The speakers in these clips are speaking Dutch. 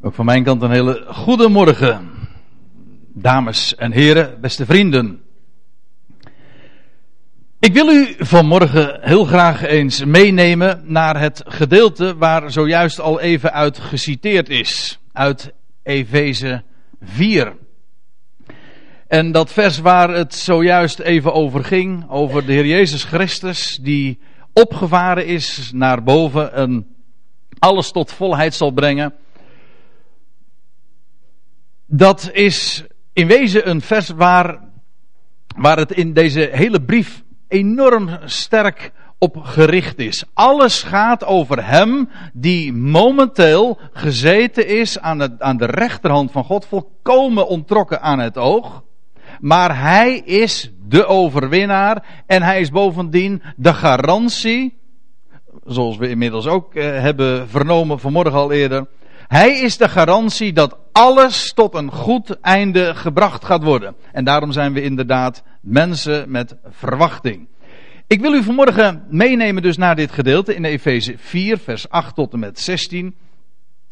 Ook van mijn kant een hele goede morgen, dames en heren, beste vrienden. Ik wil u vanmorgen heel graag eens meenemen naar het gedeelte waar zojuist al even uit geciteerd is, uit Efeze 4. En dat vers waar het zojuist even over ging, over de Heer Jezus Christus, die opgevaren is naar boven en alles tot volheid zal brengen. Dat is in wezen een vers waar, waar het in deze hele brief enorm sterk op gericht is. Alles gaat over hem die momenteel gezeten is aan, het, aan de rechterhand van God, volkomen ontrokken aan het oog. Maar hij is de overwinnaar en hij is bovendien de garantie, zoals we inmiddels ook eh, hebben vernomen vanmorgen al eerder. Hij is de garantie dat alles tot een goed einde gebracht gaat worden. En daarom zijn we inderdaad mensen met verwachting. Ik wil u vanmorgen meenemen dus naar dit gedeelte in Efeze 4, vers 8 tot en met 16.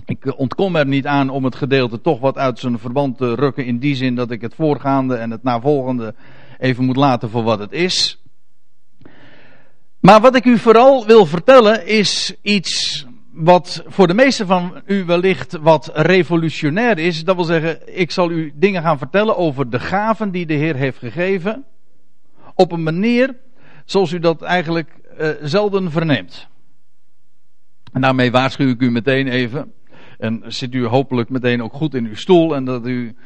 Ik ontkom er niet aan om het gedeelte toch wat uit zijn verband te rukken in die zin dat ik het voorgaande en het navolgende even moet laten voor wat het is. Maar wat ik u vooral wil vertellen is iets wat voor de meesten van u wellicht wat revolutionair is. Dat wil zeggen, ik zal u dingen gaan vertellen over de gaven die de Heer heeft gegeven. Op een manier zoals u dat eigenlijk uh, zelden verneemt. En daarmee waarschuw ik u meteen even. En zit u hopelijk meteen ook goed in uw stoel en dat u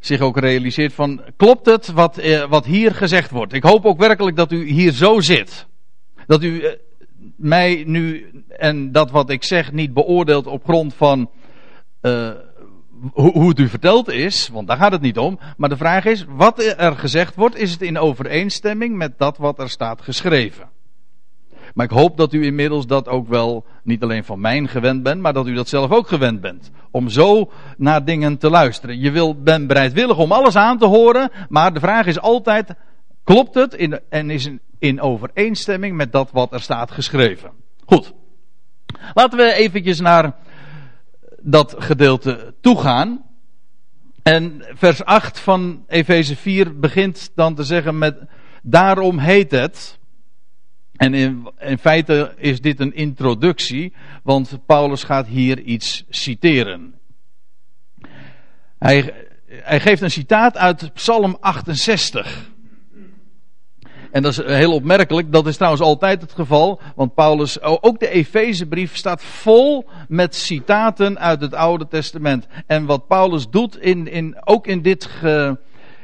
zich ook realiseert van, klopt het wat, eh, wat hier gezegd wordt? Ik hoop ook werkelijk dat u hier zo zit. Dat u eh, mij nu en dat wat ik zeg niet beoordeelt op grond van hoe, hoe het u verteld is, want daar gaat het niet om. Maar de vraag is, wat er gezegd wordt, is het in overeenstemming met dat wat er staat geschreven? Maar ik hoop dat u inmiddels dat ook wel niet alleen van mij gewend bent, maar dat u dat zelf ook gewend bent. Om zo naar dingen te luisteren. Je wil, bent bereidwillig om alles aan te horen, maar de vraag is altijd, klopt het in, en is in overeenstemming met dat wat er staat geschreven? Goed. Laten we eventjes naar dat gedeelte toegaan. En vers 8 van Efeze 4 begint dan te zeggen met daarom heet het. En in, in, feite is dit een introductie, want Paulus gaat hier iets citeren. Hij, hij geeft een citaat uit Psalm 68. En dat is heel opmerkelijk. Dat is trouwens altijd het geval. Want Paulus, ook de Efezebrief staat vol met citaten uit het Oude Testament. En wat Paulus doet, in, in, ook in, dit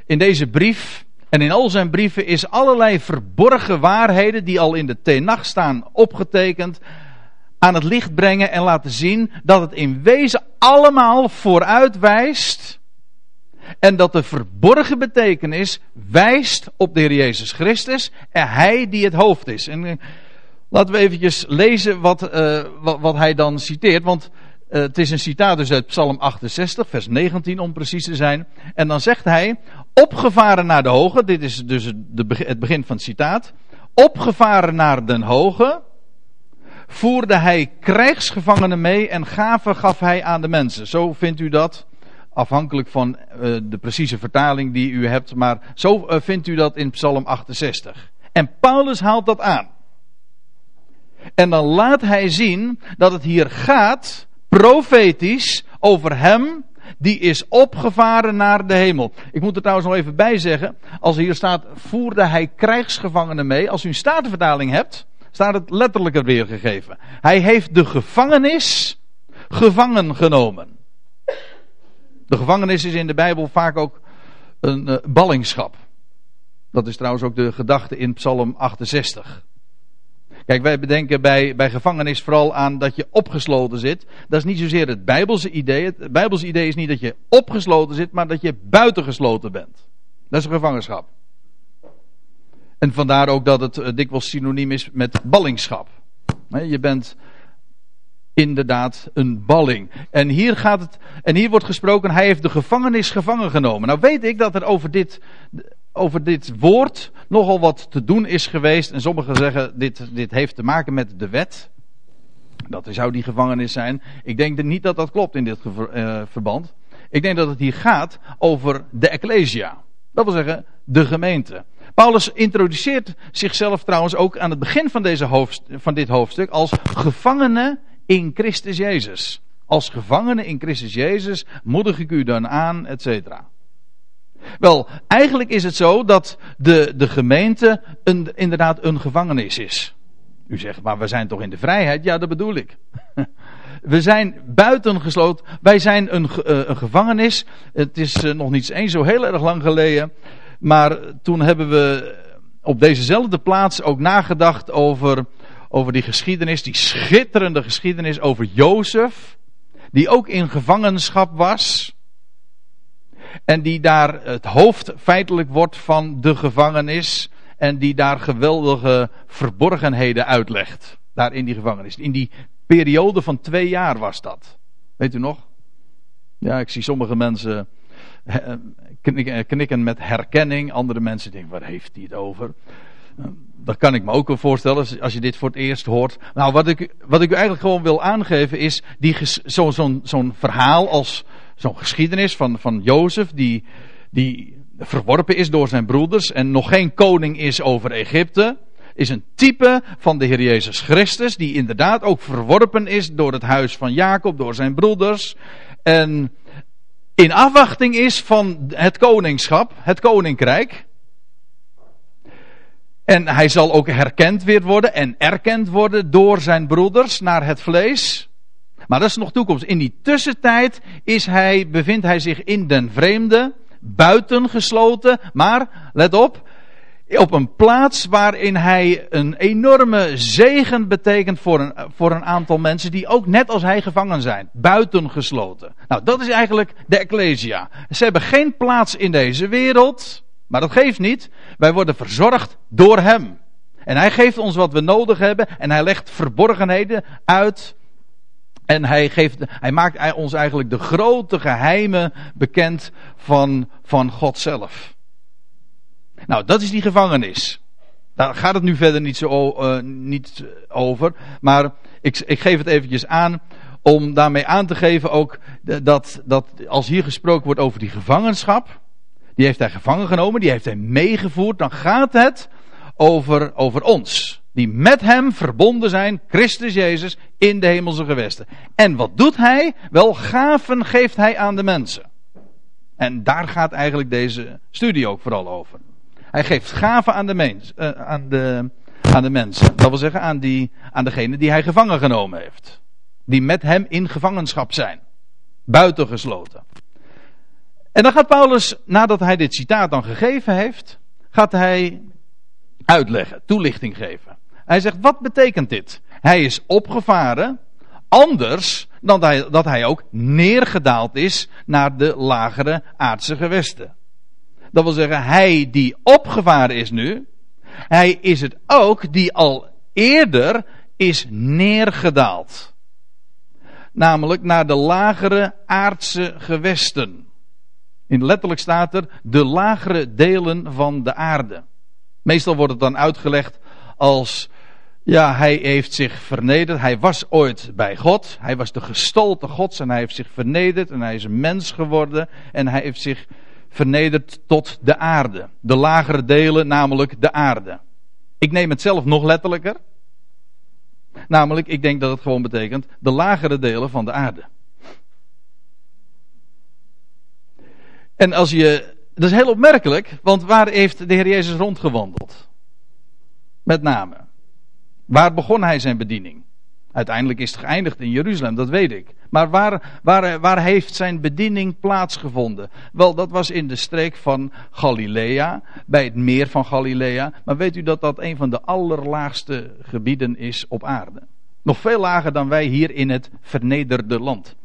in deze brief. En in al zijn brieven is allerlei verborgen waarheden die al in de Tenach staan opgetekend. Aan het licht brengen en laten zien dat het in wezen allemaal vooruitwijst en dat de verborgen betekenis wijst op de Heer Jezus Christus en Hij die het hoofd is. En uh, laten we eventjes lezen wat, uh, wat, hij dan citeert. Want uh, het is een citaat dus uit Psalm 68, vers 19 om precies te zijn. En dan zegt hij, opgevaren naar de hoge, dit is dus het begin van het citaat. Opgevaren naar den hoge, voerde hij krijgsgevangenen mee en gaven gaf hij aan de mensen. Zo vindt u dat afhankelijk van uh, de precieze vertaling die u hebt, maar zo uh, vindt u dat in Psalm 68. En Paulus haalt dat aan. En dan laat hij zien dat het hier gaat, profetisch, over hem die is opgevaren naar de hemel. Ik moet er trouwens nog even bij zeggen, als hier staat, voerde hij krijgsgevangenen mee. Als u een statenvertaling hebt, staat het letterlijker weergegeven. Hij heeft de gevangenis gevangen genomen. De gevangenis is in de Bijbel vaak ook een uh, ballingschap. Dat is trouwens ook de gedachte in Psalm 68. Kijk, wij bedenken bij, bij gevangenis vooral aan dat je opgesloten zit. Dat is niet zozeer het Bijbelse idee. Het Bijbelse idee is niet dat je opgesloten zit, maar dat je buitengesloten bent. Dat is een gevangenschap. En vandaar ook dat het uh, dikwijls synoniem is met ballingschap. Je bent inderdaad een balling. En hier, gaat het, en hier wordt gesproken, hij heeft de gevangenis gevangen genomen. Nou weet ik dat er over dit, over dit woord nogal wat te doen is geweest. En sommigen zeggen, dit, dit heeft te maken met de wet. Dat zou die gevangenis zijn. Ik denk niet dat dat klopt in dit uh, verband. Ik denk dat het hier gaat over de Ecclesia. Dat wil zeggen, de gemeente. Paulus introduceert zichzelf trouwens ook aan het begin van, deze hoofd, van dit hoofdstuk als gevangene in Christus Jezus. Als gevangene in Christus Jezus moedig ik u dan aan, et cetera. Wel, eigenlijk is het zo dat de, de gemeente een, inderdaad een gevangenis is. U zegt, maar we zijn toch in de vrijheid? Ja, dat bedoel ik. We zijn buitengesloten. Wij zijn een, eh, een gevangenis. Het is eh, nog niet eens zo heel erg lang geleden. Maar toen hebben we op dezezelfde plaats ook nagedacht over, over die geschiedenis. Die schitterende geschiedenis over Jozef. Die ook in gevangenschap was. En die daar het hoofd feitelijk wordt van de gevangenis. En die daar geweldige verborgenheden uitlegt. Daar in die gevangenis. In die periode van twee jaar was dat. Weet u nog? Ja, ik zie sommige mensen eh, knikken met herkenning. Andere mensen denken, waar heeft hij het over? Dat kan ik me ook wel voorstellen als je dit voor het eerst hoort. Nou, wat ik, wat ik u eigenlijk gewoon wil aangeven is zo'n zo, zo'n verhaal als zo'n geschiedenis van, van Jozef, die, die verworpen is door zijn broeders en nog geen koning is over Egypte is een type van de Heer Jezus Christus, die inderdaad ook verworpen is door het huis van Jacob, door zijn broeders. En in afwachting is van het koningschap, het koninkrijk. En hij zal ook herkend weer worden en erkend worden door zijn broeders naar het vlees. Maar dat is nog toekomst. In die tussentijd is hij, bevindt hij zich in den vreemde, buitengesloten. Maar, let op, op een plaats waarin hij een enorme zegen betekent voor een, voor een aantal mensen die ook net als hij gevangen zijn, buitengesloten. Nou, dat is eigenlijk de Ecclesia. Ze hebben geen plaats in deze wereld, maar dat geeft niet. Wij worden verzorgd door hem. En hij geeft ons wat we nodig hebben en hij legt verborgenheden uit. En hij, geeft, hij maakt ons eigenlijk de grote geheimen bekend van, van God zelf. Nou, dat is die gevangenis. Daar gaat het nu verder niet, zo, uh, niet over. Maar ik, ik geef het eventjes aan om daarmee aan te geven ook dat, dat als hier gesproken wordt over die gevangenschap, die heeft hij gevangen genomen, die heeft hij meegevoerd, dan gaat het over, over ons. Die met hem verbonden zijn, Christus Jezus, in de hemelse gewesten. En wat doet hij? Wel, gaven geeft hij aan de mensen. En daar gaat eigenlijk deze studie ook vooral over. Hij geeft gaven aan de, mens, uh, aan, de, aan de mensen. Dat wil zeggen aan, die, aan degene die hij gevangen genomen heeft. Die met hem in gevangenschap zijn. Buitengesloten. En dan gaat Paulus, nadat hij dit citaat dan gegeven heeft, gaat hij uitleggen, toelichting geven. Hij zegt, wat betekent dit? Hij is opgevaren, anders dan dat hij ook neergedaald is naar de lagere aardse gewesten. Dat wil zeggen, hij die opgevaren is nu, hij is het ook die al eerder is neergedaald. Namelijk naar de lagere aardse gewesten. In letterlijk staat er de lagere delen van de aarde. Meestal wordt het dan uitgelegd als, ja, hij heeft zich vernederd. Hij was ooit bij God. Hij was de gestalte Gods en hij heeft zich vernederd en hij is een mens geworden en hij heeft zich vernederd tot de aarde. De lagere delen, namelijk de aarde. Ik neem het zelf nog letterlijker. Namelijk, ik denk dat het gewoon betekent de lagere delen van de aarde. En als je. Dat is heel opmerkelijk, want waar heeft de Heer Jezus rondgewandeld? Met name. Waar begon hij zijn bediening? Uiteindelijk is het geëindigd in Jeruzalem, dat weet ik. Maar waar, waar, waar heeft zijn bediening plaatsgevonden? Wel, dat was in de streek van Galilea, bij het meer van Galilea. Maar weet u dat dat een van de allerlaagste gebieden is op aarde? Nog veel lager dan wij hier in het vernederde land.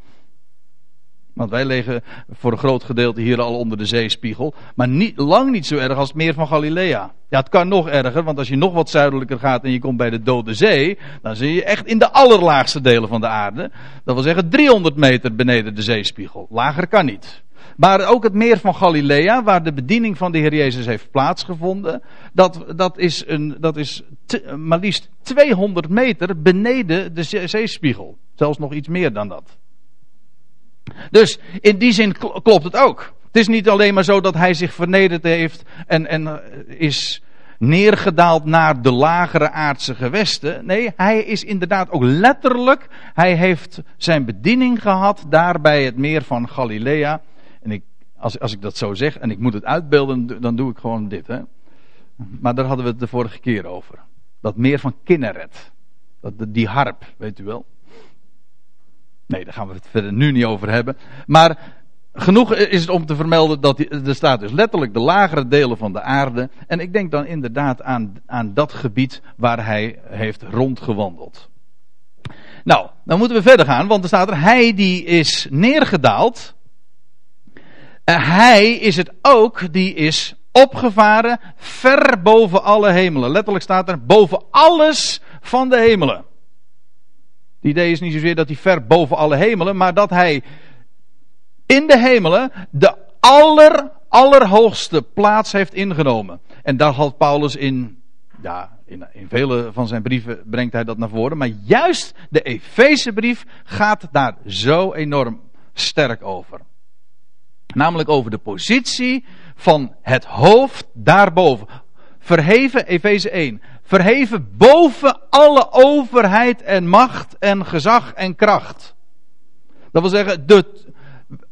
Want wij liggen voor een groot gedeelte hier al onder de zeespiegel. Maar niet, lang niet zo erg als het meer van Galilea. Ja, het kan nog erger, want als je nog wat zuidelijker gaat en je komt bij de Dode Zee. dan zie je echt in de allerlaagste delen van de aarde. Dat wil zeggen 300 meter beneden de zeespiegel. Lager kan niet. Maar ook het meer van Galilea, waar de bediening van de Heer Jezus heeft plaatsgevonden, dat, dat is, een, dat is maar liefst 200 meter beneden de zeespiegel. Zelfs nog iets meer dan dat. Dus in die zin klopt het ook. Het is niet alleen maar zo dat hij zich vernederd heeft en, en eh, is neergedaald naar de lagere aardse gewesten. Nee, hij is inderdaad ook letterlijk, hij heeft zijn bediening gehad daar bij het meer van Galilea. En ik, als, als ik dat zo zeg en ik moet het uitbeelden, dan doe ik gewoon dit. Hè. Maar daar hadden we het de vorige keer over. Dat meer van Kinneret. Dat, die harp, weet u wel. Nee, daar gaan we het verder nu niet over hebben. Maar genoeg is het om te vermelden dat er staat dus letterlijk de lagere delen van de aarde. En ik denk dan inderdaad aan, aan dat gebied waar hij heeft rondgewandeld. Nou, dan moeten we verder gaan, want er staat er, hij die is neergedaald. Hij is het ook die is opgevaren ver boven alle hemelen. Letterlijk staat er boven alles van de hemelen. Het idee is niet zozeer dat hij ver boven alle hemelen, maar dat hij in de hemelen de aller, allerhoogste plaats heeft ingenomen. En daar had Paulus in, ja, in, in vele van zijn brieven brengt hij dat naar voren. Maar juist de Efezebrief gaat daar zo enorm sterk over. Namelijk over de positie van het hoofd daarboven. Verheven, Efeze 1. Verheven boven alle overheid en macht en gezag en kracht. Dat wil zeggen, de,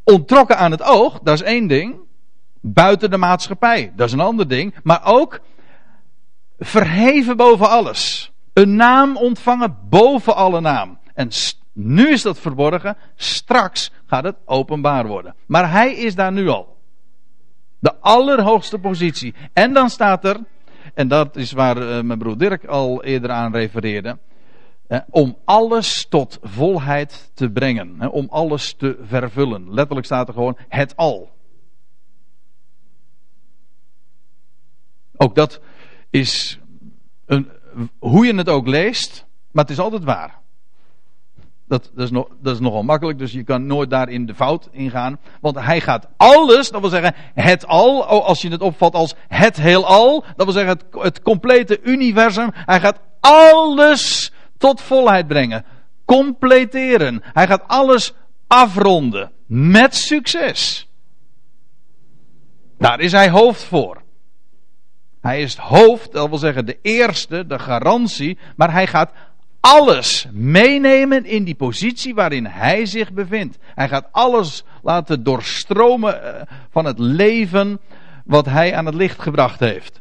ontrokken aan het oog, dat is één ding. Buiten de maatschappij, dat is een ander ding. Maar ook verheven boven alles. Een naam ontvangen boven alle naam. En nu is dat verborgen, straks gaat het openbaar worden. Maar hij is daar nu al. De allerhoogste positie. En dan staat er, en dat is waar uh, mijn broer Dirk al eerder aan refereerde. Uh, om alles tot volheid te brengen. Om alles te vervullen. Letterlijk staat er gewoon het al. Ook dat is een, hoe je het ook leest, maar het is altijd waar. Dat, dat, is nog, dat is nogal makkelijk, dus je kan nooit daarin de fout ingaan. Want hij gaat alles, dat wil zeggen het al, als je het opvat als het heelal, dat wil zeggen het, het complete universum. Hij gaat alles tot volheid brengen. Completeren. Hij gaat alles afronden. Met succes. Daar is hij hoofd voor. Hij is het hoofd, dat wil zeggen de eerste, de garantie, maar hij gaat alles meenemen in die positie waarin hij zich bevindt. Hij gaat alles laten doorstromen eh, van het leven wat hij aan het licht gebracht heeft.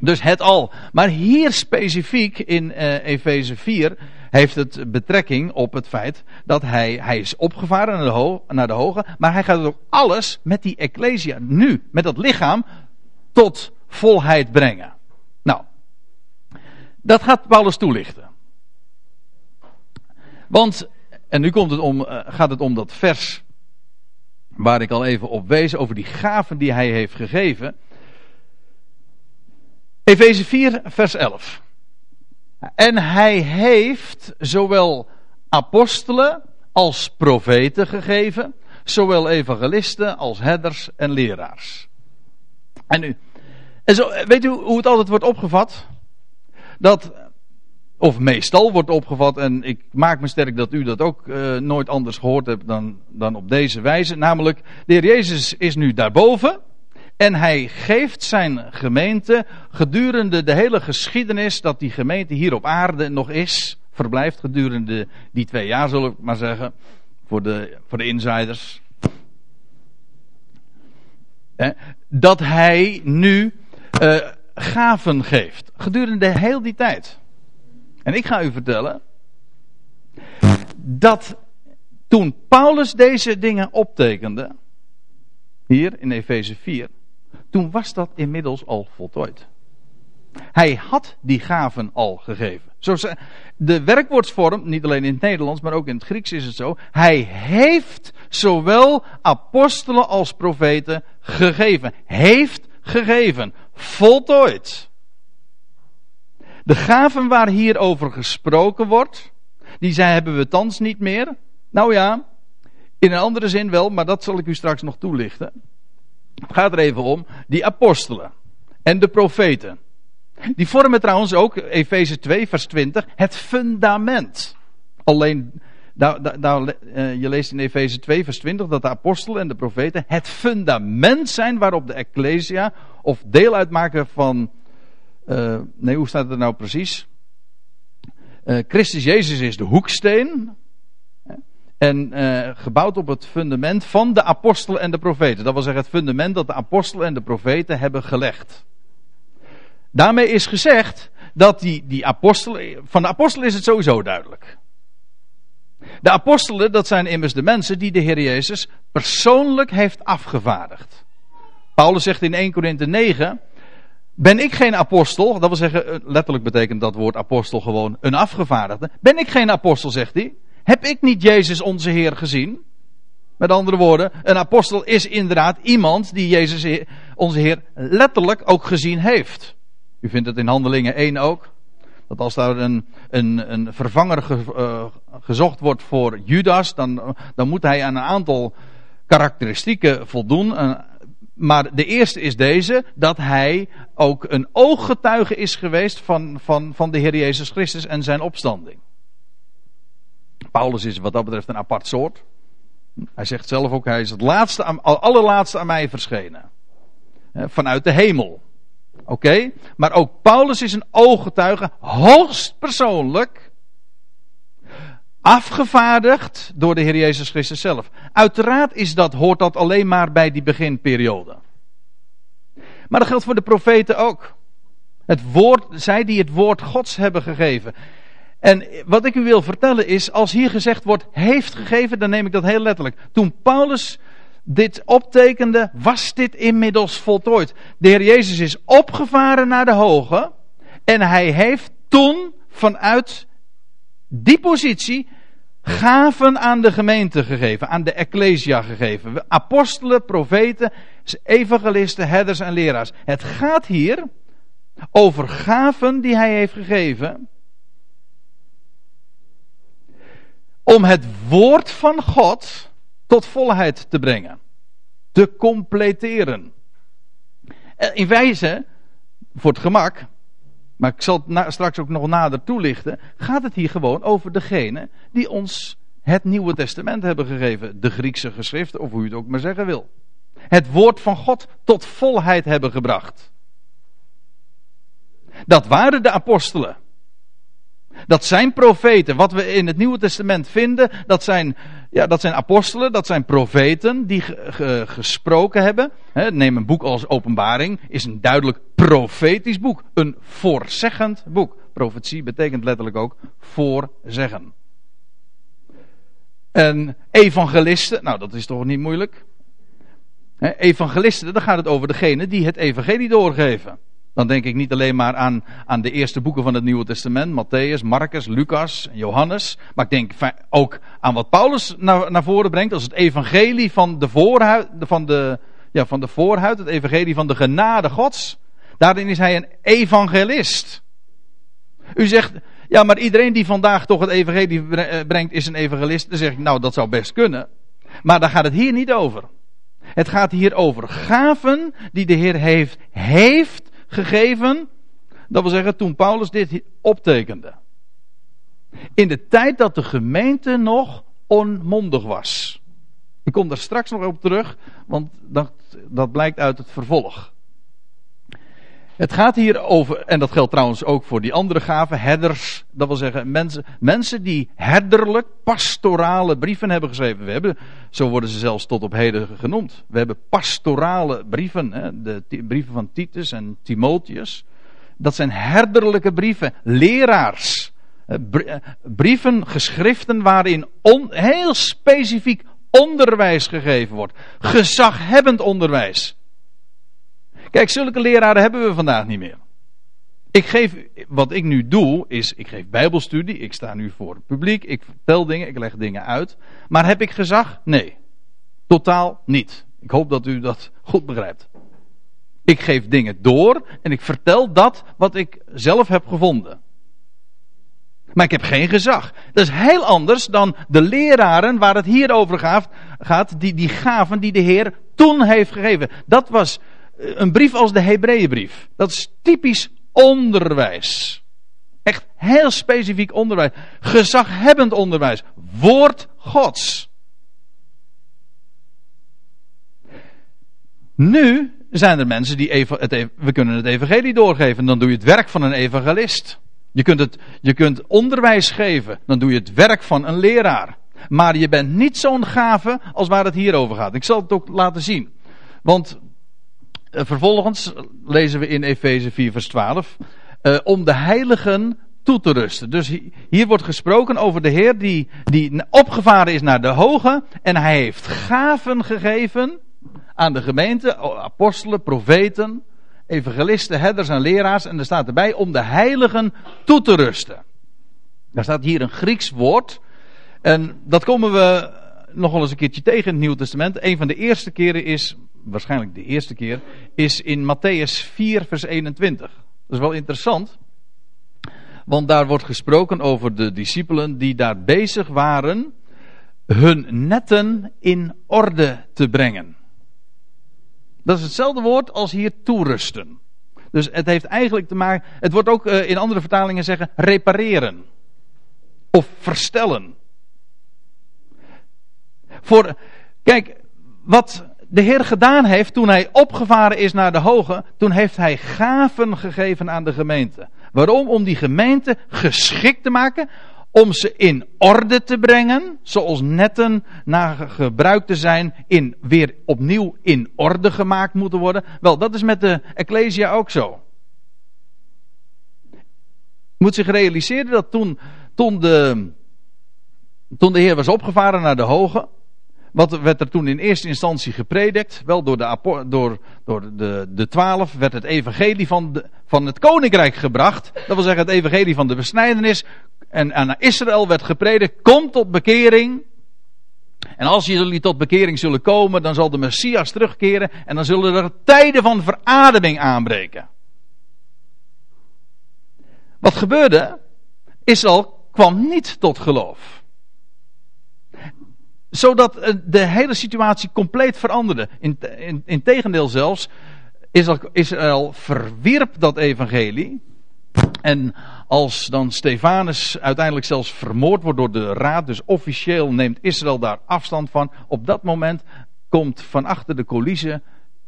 Dus het al. Maar hier specifiek in uh, Efeze 4 heeft het betrekking op het feit dat hij, hij is opgevaren naar de, hoge, maar hij gaat ook alles met die Ecclesia nu, met dat lichaam, tot volheid brengen. Nou, dat gaat Paulus toelichten. Want, en nu komt het om, uh, gaat het om dat vers waar ik al even op wees, over die gaven die hij heeft gegeven. Efeze 4, vers 11. En hij heeft zowel apostelen als profeten gegeven, zowel evangelisten als herders en leraars. En nu, zo, weet u hoe het altijd wordt opgevat? Dat of meestal wordt opgevat, en ik maak me sterk dat u dat ook uh, nooit anders gehoord hebt dan, dan op deze wijze. Namelijk, de heer Jezus is nu daarboven. En hij geeft zijn gemeente gedurende de hele geschiedenis dat die gemeente hier op aarde nog is, verblijft gedurende die twee jaar, zal ik maar zeggen, voor de, voor de insiders. dat hij nu uh, gaven geeft, gedurende heel die tijd. En ik ga u vertellen dat toen Paulus deze dingen optekende, hier in Efeze 4, toen was dat inmiddels al voltooid. Hij had die gaven al gegeven. De werkwoordsvorm, niet alleen in het Nederlands, maar ook in het Grieks is het zo. Hij heeft zowel apostelen als profeten gegeven. Heeft gegeven. Voltooid. De gaven waar hier over gesproken wordt, die zij hebben we thans niet meer. Nou ja, In een andere zin wel, maar dat zal ik u straks nog toelichten. Het gaat er even om die apostelen en de profeten. Die vormen trouwens ook, Efeze 2, vers 20, het fundament. Alleen, uh, je leest in Efeze 2, vers 20 dat de apostelen en de profeten het fundament zijn waarop de Ecclesia, of deel uitmaken van. Uh, nee, hoe staat het nou precies? Uh, Christus Jezus is de hoeksteen. En uh, gebouwd op het fundament van de apostelen en de profeten. Dat wil zeggen het fundament dat de apostelen en de profeten hebben gelegd. Daarmee is gezegd dat die, die apostelen. Van de apostelen is het sowieso duidelijk. De apostelen, dat zijn immers de mensen die de Heer Jezus persoonlijk heeft afgevaardigd. Paulus zegt in 1 Korinthe 9. Ben ik geen apostel? Dat wil zeggen, eh, letterlijk betekent dat woord apostel gewoon een afgevaardigde. Ben ik geen apostel, zegt hij. Heb ik niet Jezus onze Heer gezien? Met andere woorden, een apostel is inderdaad iemand die Jezus onze Heer letterlijk ook gezien heeft. U vindt het in Handelingen 1 ook. Dat als daar een, een, een vervanger ge, uh, gezocht wordt voor Judas, dan, dan moet hij aan een aantal karakteristieken voldoen. Maar de eerste is deze, dat hij ook een ooggetuige is geweest van, van, van de Heer Jezus Christus en zijn opstanding. Paulus is wat dat betreft een apart soort. Hij zegt zelf ook, hij is het laatste, allerlaatste aan mij verschenen. Vanuit de hemel. Oké? Maar ook Paulus is een ooggetuige, hoogst persoonlijk. Afgevaardigd door de Heer Jezus Christus zelf. Uiteraard is dat, hoort dat alleen maar bij die beginperiode. Maar dat geldt voor de profeten ook. Het woord, zij die het woord Gods hebben gegeven. En wat ik u wil vertellen is, als hier gezegd wordt heeft gegeven, dan neem ik dat heel letterlijk. Toen Paulus dit optekende, was dit inmiddels voltooid. De Heer Jezus is opgevaren naar de hoge en hij heeft toen vanuit die positie gaven aan de gemeente gegeven, aan de ecclesia gegeven. Apostelen, profeten, evangelisten, herders en leraars. Het gaat hier over gaven die hij heeft gegeven om het woord van God tot volheid te brengen. Te completeren. Eh, in wijze, voor het gemak, maar ik zal het straks ook nog nader toelichten, gaat het hier gewoon over degene die ons het Nieuwe Testament hebben gegeven. De Griekse geschriften, of hoe je het ook maar zeggen wil. Het woord van God tot volheid hebben gebracht. Dat waren de apostelen. Dat zijn profeten. Wat we in het Nieuwe Testament vinden, dat zijn, ja, dat zijn apostelen, dat zijn profeten die gesproken hebben. neem een boek als Openbaring, is een duidelijk profetisch boek. Een voorzeggend boek. Profetie betekent letterlijk ook voorzeggen. En evangelisten, nou dat is toch niet moeilijk. evangelisten, dan gaat het over degene die het evangelie doorgeven. Dan denk ik niet alleen maar aan, aan de eerste boeken van het Nieuwe Testament, Matthäus, Marcus, Lucas Johannes. Maar ik denk ook aan wat Paulus naar, naar voren brengt als het evangelie van de, voorhuid, van, de, ja, van de voorhuid, het evangelie van de genade Gods. Daarin is hij een evangelist. U zegt, ja, maar iedereen die vandaag toch het evangelie eh, brengt is een evangelist. Dan zeg ik, nou, dat zou best kunnen. Maar daar gaat het hier niet over. Het gaat hier over gaven die de Heer heeft, heeft gegeven. Dat wil zeggen, toen Paulus dit optekende. In de tijd dat de gemeente nog onmondig was. Ik kom daar straks nog op terug, want dat, dat blijkt uit het vervolg. Het gaat hier over, en dat geldt trouwens ook voor die andere gaven, herders, dat wil zeggen mensen, mensen die herderlijk, pastorale brieven hebben geschreven. We hebben, zo worden ze zelfs tot op heden genoemd. We hebben pastorale brieven, hè, de brieven van Titus en Timotheus. Dat zijn herderlijke brieven, leraars. Eh, eh, brieven, geschriften waarin heel specifiek onderwijs gegeven wordt. Gezaghebbend onderwijs. Kijk, zulke leraren hebben we vandaag niet meer. Ik geef, wat ik nu doe, is, ik geef bijbelstudie, ik sta nu voor het publiek, ik vertel dingen, ik leg dingen uit. Maar heb ik gezag? Nee. Totaal niet. Ik hoop dat u dat goed begrijpt. Ik geef dingen door en ik vertel dat wat ik zelf heb gevonden. Maar ik heb geen gezag. Dat is heel anders dan de leraren waar het hier over gaat, die, die gaven die de Heer toen heeft gegeven. Dat was een brief als de Hebreeënbrief. Dat is typisch onderwijs. Echt heel specifiek onderwijs. Gezaghebbend onderwijs. Woord Gods. Nu zijn er mensen die even, het, we kunnen het evangelie doorgeven. Dan doe je het werk van een evangelist. Je kunt, het, je kunt onderwijs geven. Dan doe je het werk van een leraar. Maar je bent niet zo'n gave als waar het hier over gaat. Ik zal het ook laten zien. Want vervolgens lezen we in Efeze 4 vers 12. Uh, om de heiligen toe te rusten. Dus hier wordt gesproken over de Heer die, die opgevaren is naar de hoge. En hij heeft gaven gegeven aan de gemeente, apostelen, profeten, evangelisten, herders en leraars. En er staat erbij om de heiligen toe te rusten. Daar staat hier een Grieks woord. En dat komen we nog wel eens een keertje tegen het Nieuwe Testament. Een van de eerste keren is, waarschijnlijk de eerste keer, is in Matthäus 4, vers 21. Dat is wel interessant. Want daar wordt gesproken over de discipelen die daar bezig waren hun netten in orde te brengen. Dat is hetzelfde woord als hier toerusten. Dus het heeft eigenlijk te maken. Het wordt ook uh, in andere vertalingen zeggen repareren. Of verstellen. Voor, kijk, wat de Heer gedaan heeft toen hij opgevaren is naar de hoge, toen heeft hij gaven gegeven aan de gemeente. Waarom? Om die gemeente geschikt te maken om ze in orde te brengen, zoals netten naar gebruik te zijn, in, weer opnieuw in orde gemaakt moeten worden. Wel, dat is met de Ecclesia ook zo. Moet zich realiseren dat toen, toen, de, toen de Heer was opgevaren naar de hoge, wat werd er toen in eerste instantie gepredikt? Wel door de, door, door de, de twaalf werd het evangelie van, de, van het koninkrijk gebracht. Dat wil zeggen het evangelie van de besnijdenis en aan Israël werd gepredikt, kom tot bekering. En als jullie tot bekering zullen komen, dan zal de Messias terugkeren en dan zullen er tijden van verademing aanbreken. Wat gebeurde? Israël kwam niet tot geloof. Zodat eh, de hele situatie compleet veranderde. In, in, tegendeel zelfs, Israël verwierp dat evangelie. En als dan Stefanus uiteindelijk zelfs vermoord wordt door de raad, dus officieel neemt Israël daar afstand van, op dat moment komt van achter de coulissen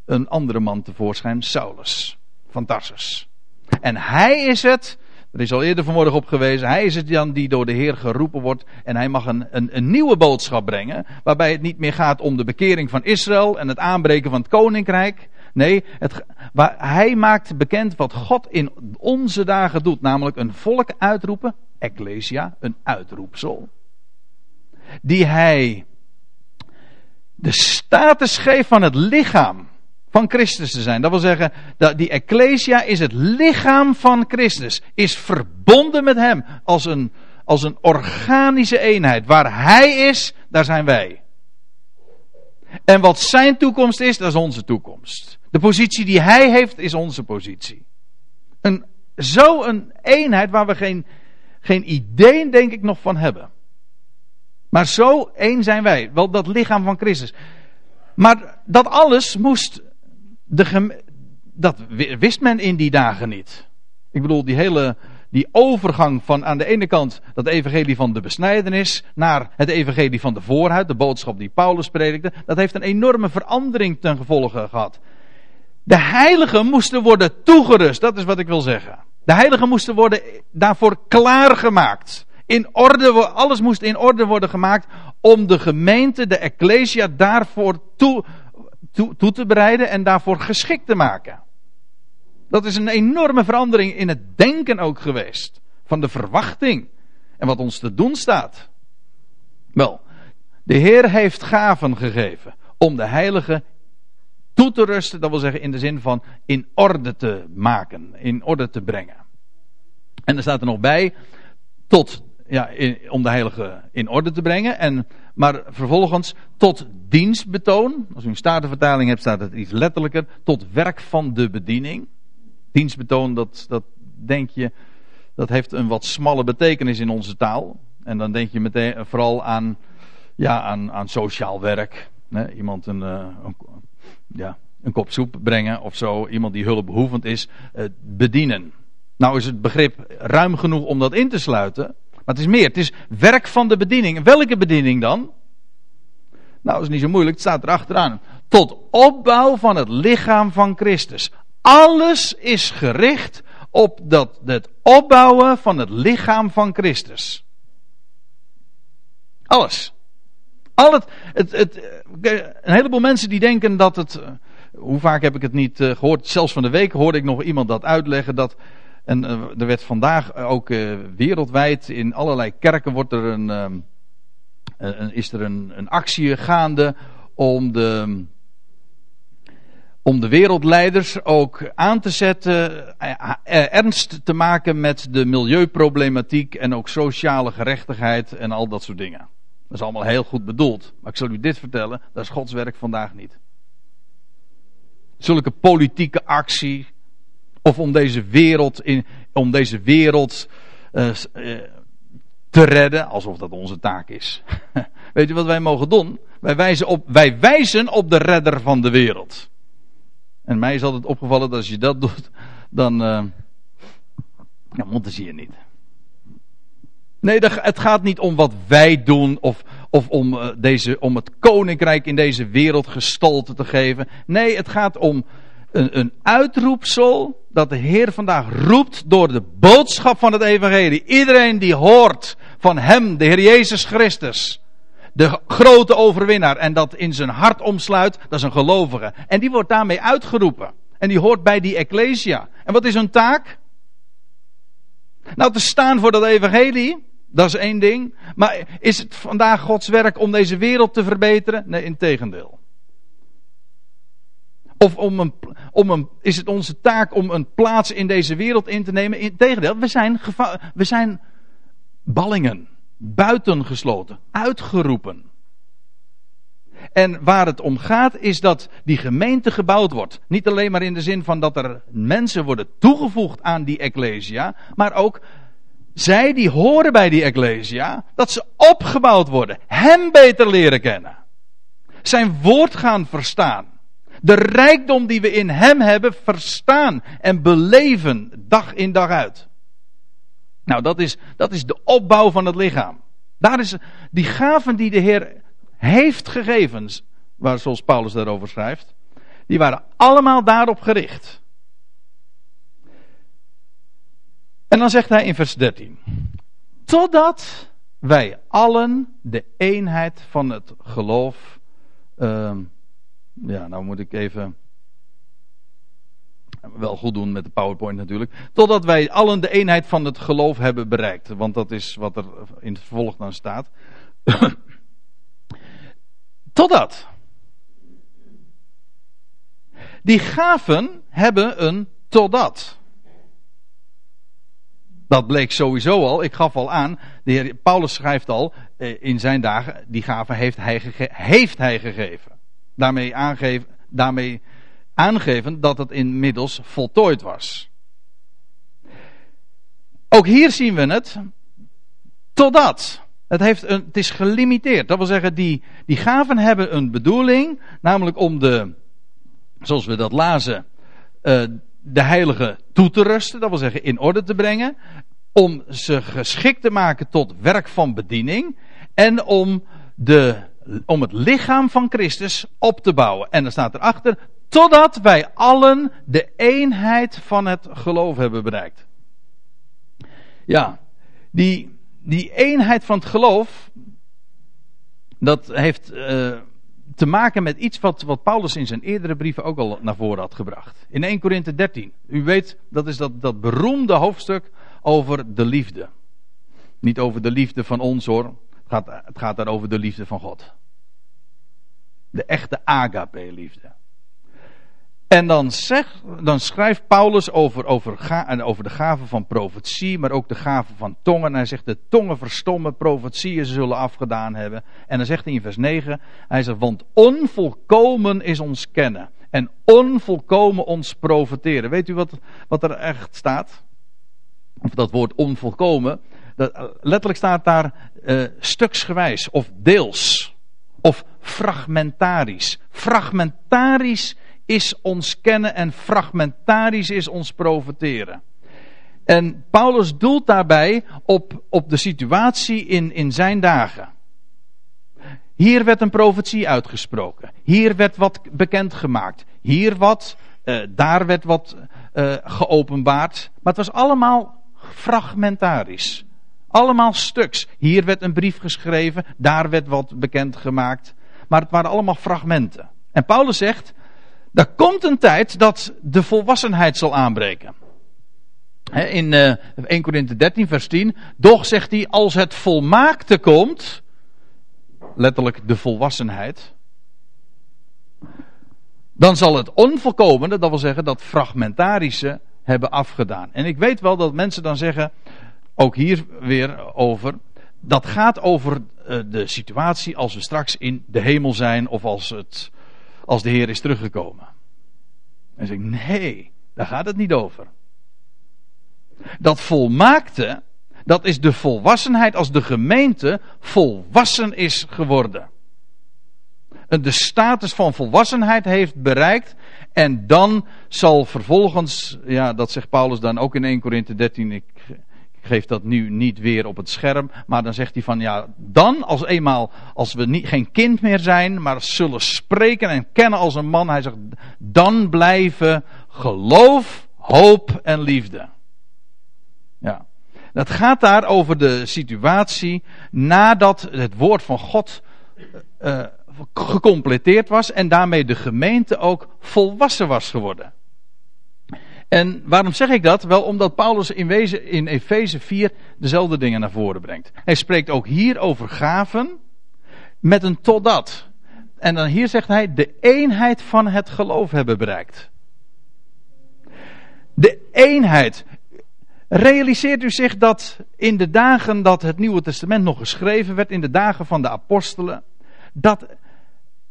een andere man tevoorschijn, Saulus van Tarsus. En hij is het, er is al eerder vanmorgen op gewezen, hij is het dan die door de Heer geroepen wordt en hij mag een, een, een nieuwe boodschap brengen, waarbij het niet meer gaat om de bekering van Israël en het aanbreken van het koninkrijk, Nee, het, waar, hij maakt bekend wat God in onze dagen doet. Namelijk een volk uitroepen. Ecclesia, een uitroepsel. Die hij de status geeft van het lichaam van Christus te zijn. Dat wil zeggen, dat die Ecclesia is het lichaam van Christus. Is verbonden met hem als een, als een organische eenheid. Waar hij is, daar zijn wij. En wat zijn toekomst is, dat is onze toekomst. De positie die hij heeft, is onze positie. Een, zo een eenheid waar we geen, geen idee, denk ik, nog van hebben. Maar zo één zijn wij. Wel dat lichaam van Christus. Maar dat alles moest. Dat wist men in die dagen niet. Ik bedoel, die hele die overgang van aan de ene kant dat evangelie van de besnijdenis naar het evangelie van de voorhuid, de boodschap die Paulus predikte, dat heeft een enorme verandering ten gevolge gehad. De heiligen moesten worden toegerust, dat is wat ik wil zeggen. De heiligen moesten worden daarvoor klaargemaakt. In orde, alles moest in orde worden gemaakt om de gemeente, de ecclesia, daarvoor toe, toe, te bereiden en daarvoor geschikt te maken. Dat is een enorme verandering in het denken ook geweest. Van de verwachting. En wat ons te doen staat. Wel, de Heer heeft gaven gegeven om de heilige toe te rusten. Dat wil zeggen in de zin van in orde te maken, in orde te brengen. En er staat er nog bij, tot, ja, om de heilige in orde te brengen. En, maar vervolgens tot dienstbetoon. Als u een statenvertaling hebt, staat het iets letterlijker. Tot werk van de bediening dienstbetoon, dat, dat denk je, dat heeft een wat smalle betekenis in onze taal. En dan denk je meteen vooral aan, ja, aan, aan sociaal werk. Iemand een, een, ja, een kop soep brengen of zo. Iemand die hulpbehoevend is. bedienen. Nou is het begrip ruim genoeg om dat in te sluiten. Maar het is meer. Het is werk van de bediening. Welke bediening dan? Nou, dat is niet zo moeilijk. Het staat er achteraan. Tot opbouw van het lichaam van Christus. Alles is gericht op dat, het opbouwen van het lichaam van Christus. Alles. Al het, het, het, een heleboel mensen die denken dat het. Hoe vaak heb ik het niet eh, gehoord? Zelfs van de week hoorde ik nog iemand dat uitleggen. Dat en uh, er werd vandaag ook uh, wereldwijd in allerlei kerken wordt er een, um, een is er een, een, actie gaande om de, om de wereldleiders ook aan te zetten, ernst te maken met de milieuproblematiek en ook sociale gerechtigheid en al dat soort dingen. Dat is allemaal heel goed bedoeld. Maar ik zal u dit vertellen, dat is Gods werk vandaag niet. Zulke politieke actie, of om deze wereld, in, om deze wereld uh, uh, te redden, alsof dat onze taak is. Weet je wat wij mogen doen? Wij wijzen, op, wij wijzen op de redder van de wereld. En mij is altijd opgevallen dat als je dat doet, dan. Uh, dan moeten je niet. Nee, het gaat niet om wat wij doen of, of om, deze, om het koninkrijk in deze wereld gestalte te geven. Nee, het gaat om een, uitroepsel dat de Heer vandaag roept door de boodschap van het Evangelie. Iedereen die hoort van Hem, de Heer Jezus Christus, de grote overwinnaar, en dat in zijn hart omsluit, dat is een gelovige. En die wordt daarmee uitgeroepen. En die hoort bij die Ecclesia. En wat is hun taak? Nou, te staan voor dat Evangelie, dat is één ding. Maar is het vandaag Gods werk om deze wereld te verbeteren? Nee, in tegendeel. Of om een, om is het onze taak om een plaats in deze wereld in te nemen? Integendeel, we zijn, we zijn ballingen, buitengesloten, uitgeroepen. En waar het om gaat is dat die gemeente gebouwd wordt. Niet alleen maar in de zin van dat er mensen worden toegevoegd aan die Ecclesia, maar ook zij die horen bij die Ecclesia, dat ze opgebouwd worden, Hem beter leren kennen. Zijn woord gaan verstaan de rijkdom die we in Hem hebben verstaan en beleven dag in dag uit. Nou, dat is, dat is de opbouw van het lichaam. Daar is die gaven die de Heer heeft gegeven, waar zoals Paulus daarover schrijft, die waren allemaal daarop gericht. En dan zegt hij in vers 13: Totdat wij allen de eenheid van het geloof uh, ja, nou moet ik even wel goed doen met de PowerPoint natuurlijk. Totdat wij allen de eenheid van het geloof hebben bereikt. Want dat is wat er in het vervolg dan staat. Totdat. Die gaven hebben een totdat. Dat bleek sowieso al. Ik gaf al aan. De heer Paulus schrijft al eh, in zijn dagen. Die gaven heeft hij, heeft hij gegeven daarmee, aangeven, daarmee aangeven dat het inmiddels voltooid was. Ook hier zien we het. Totdat. Het, heeft een, het is gelimiteerd. Dat wil zeggen, die, die gaven hebben een bedoeling. Namelijk om de, zoals we dat lazen, uh, de heilige toe te rusten. Dat wil zeggen, in orde te brengen. Om ze geschikt te maken tot werk van bediening. En om de om het lichaam van Christus op te bouwen. En dan staat erachter, totdat wij allen de eenheid van het geloof hebben bereikt. Ja, die, die eenheid van het geloof, dat heeft uh, te maken met iets wat, wat Paulus in zijn eerdere brieven ook al naar voren had gebracht. In 1 Korinthe 13. U weet, dat is dat, dat beroemde hoofdstuk over de liefde. Niet over de liefde van ons hoor, het gaat, het gaat over de liefde van God. De echte agape-liefde. En dan, dan schrijft Paulus over, over, over de gave van profetie, maar ook de gave van tongen. En hij zegt: De tongen verstommen, profetieën zullen afgedaan hebben. En dan zegt hij in vers 9: Hij zegt: Want onvolkomen is ons kennen. En onvolkomen ons profeteren. Weet u wat, wat er echt staat? of dat woord onvolkomen, dat, letterlijk staat daar uh, stuksgewijs of deels of fragmentarisch. Fragmentarisch is ons kennen en fragmentarisch is ons profiteren. En Paulus doelt daarbij op, op de situatie in, in zijn dagen. Hier werd een profetie uitgesproken. Hier werd wat bekendgemaakt. Hier wat, uh, daar werd wat geopenbaard. Maar het was allemaal fragmentarisch. Allemaal stuks. Hier werd een brief geschreven, daar werd wat bekendgemaakt. Maar het waren allemaal fragmenten. En Paulus zegt, er komt een tijd dat de volwassenheid zal aanbreken. In uh, 1 Corinthië 13 vers 10, doch zegt hij, als het volmaakte komt, letterlijk de volwassenheid, dan zal het onvolkomene, dat wil zeggen dat fragmentarische, hebben afgedaan. En ik weet wel dat mensen dan zeggen, ook hier weer over, dat gaat over uh, de situatie als we straks in de hemel zijn of als, het, als de Heer is teruggekomen. En zeg ik, nee, daar gaat het niet over. Dat volmaakte, dat is de volwassenheid als de gemeente volwassen is geworden. De status van volwassenheid heeft bereikt. En dan zal vervolgens, ja, dat zegt Paulus dan ook in 1 Korinthe 13. Ik, geef dat nu niet weer op het scherm. Maar dan zegt hij van ja, dan als eenmaal, als we niet, geen kind meer zijn, maar zullen spreken en kennen als een man. Hij zegt, dan blijven geloof, hoop en liefde. Ja. Dat gaat daar over de situatie nadat het woord van God uh, gecompleteerd was en daarmee de gemeente ook volwassen was geworden. En waarom zeg ik dat? Wel omdat Paulus in wezen in Efeze 4 dezelfde dingen naar voren brengt. Hij spreekt ook hier over gaven met een totdat. En dan hier zegt hij de eenheid van het geloof hebben bereikt. De eenheid. Realiseert u zich dat in de dagen dat het Nieuwe Testament nog geschreven werd, in de dagen van de apostelen, dat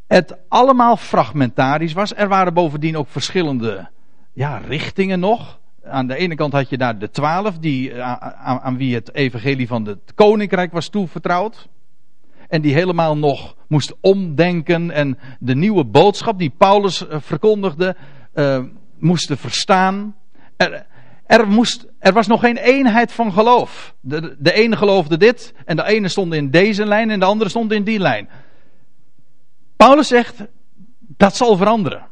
het allemaal fragmentarisch was. Er waren bovendien ook verschillende ja, richtingen nog. Aan de ene kant had je daar de twaalf, die, eh, aan, wie het evangelie van het koninkrijk was toevertrouwd. En die helemaal nog moest omdenken en de nieuwe boodschap die Paulus eh, verkondigde, uh, moesten verstaan. Er, er, moest, er was nog geen eenheid van geloof. De, de ene geloofde dit en de ene stond in deze lijn en de andere stond in die lijn. Paulus zegt, dat zal veranderen.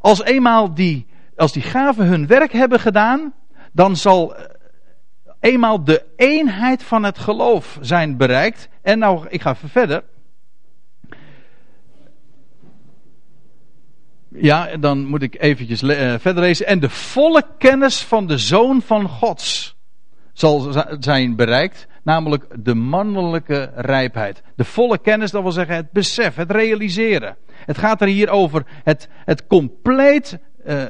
Als eenmaal die, als die gaven hun werk hebben gedaan, dan zal eh, eenmaal de eenheid van het geloof zijn bereikt. En nou, ik ga even verder. Ja, dan moet ik eventjes uh, verder lezen. En de volle kennis van de Zoon van Gods zal zijn bereikt. Namelijk de mannelijke rijpheid. De volle kennis, dat wil zeggen het besef, het realiseren. Het gaat er hier over het, het compleet. Uh,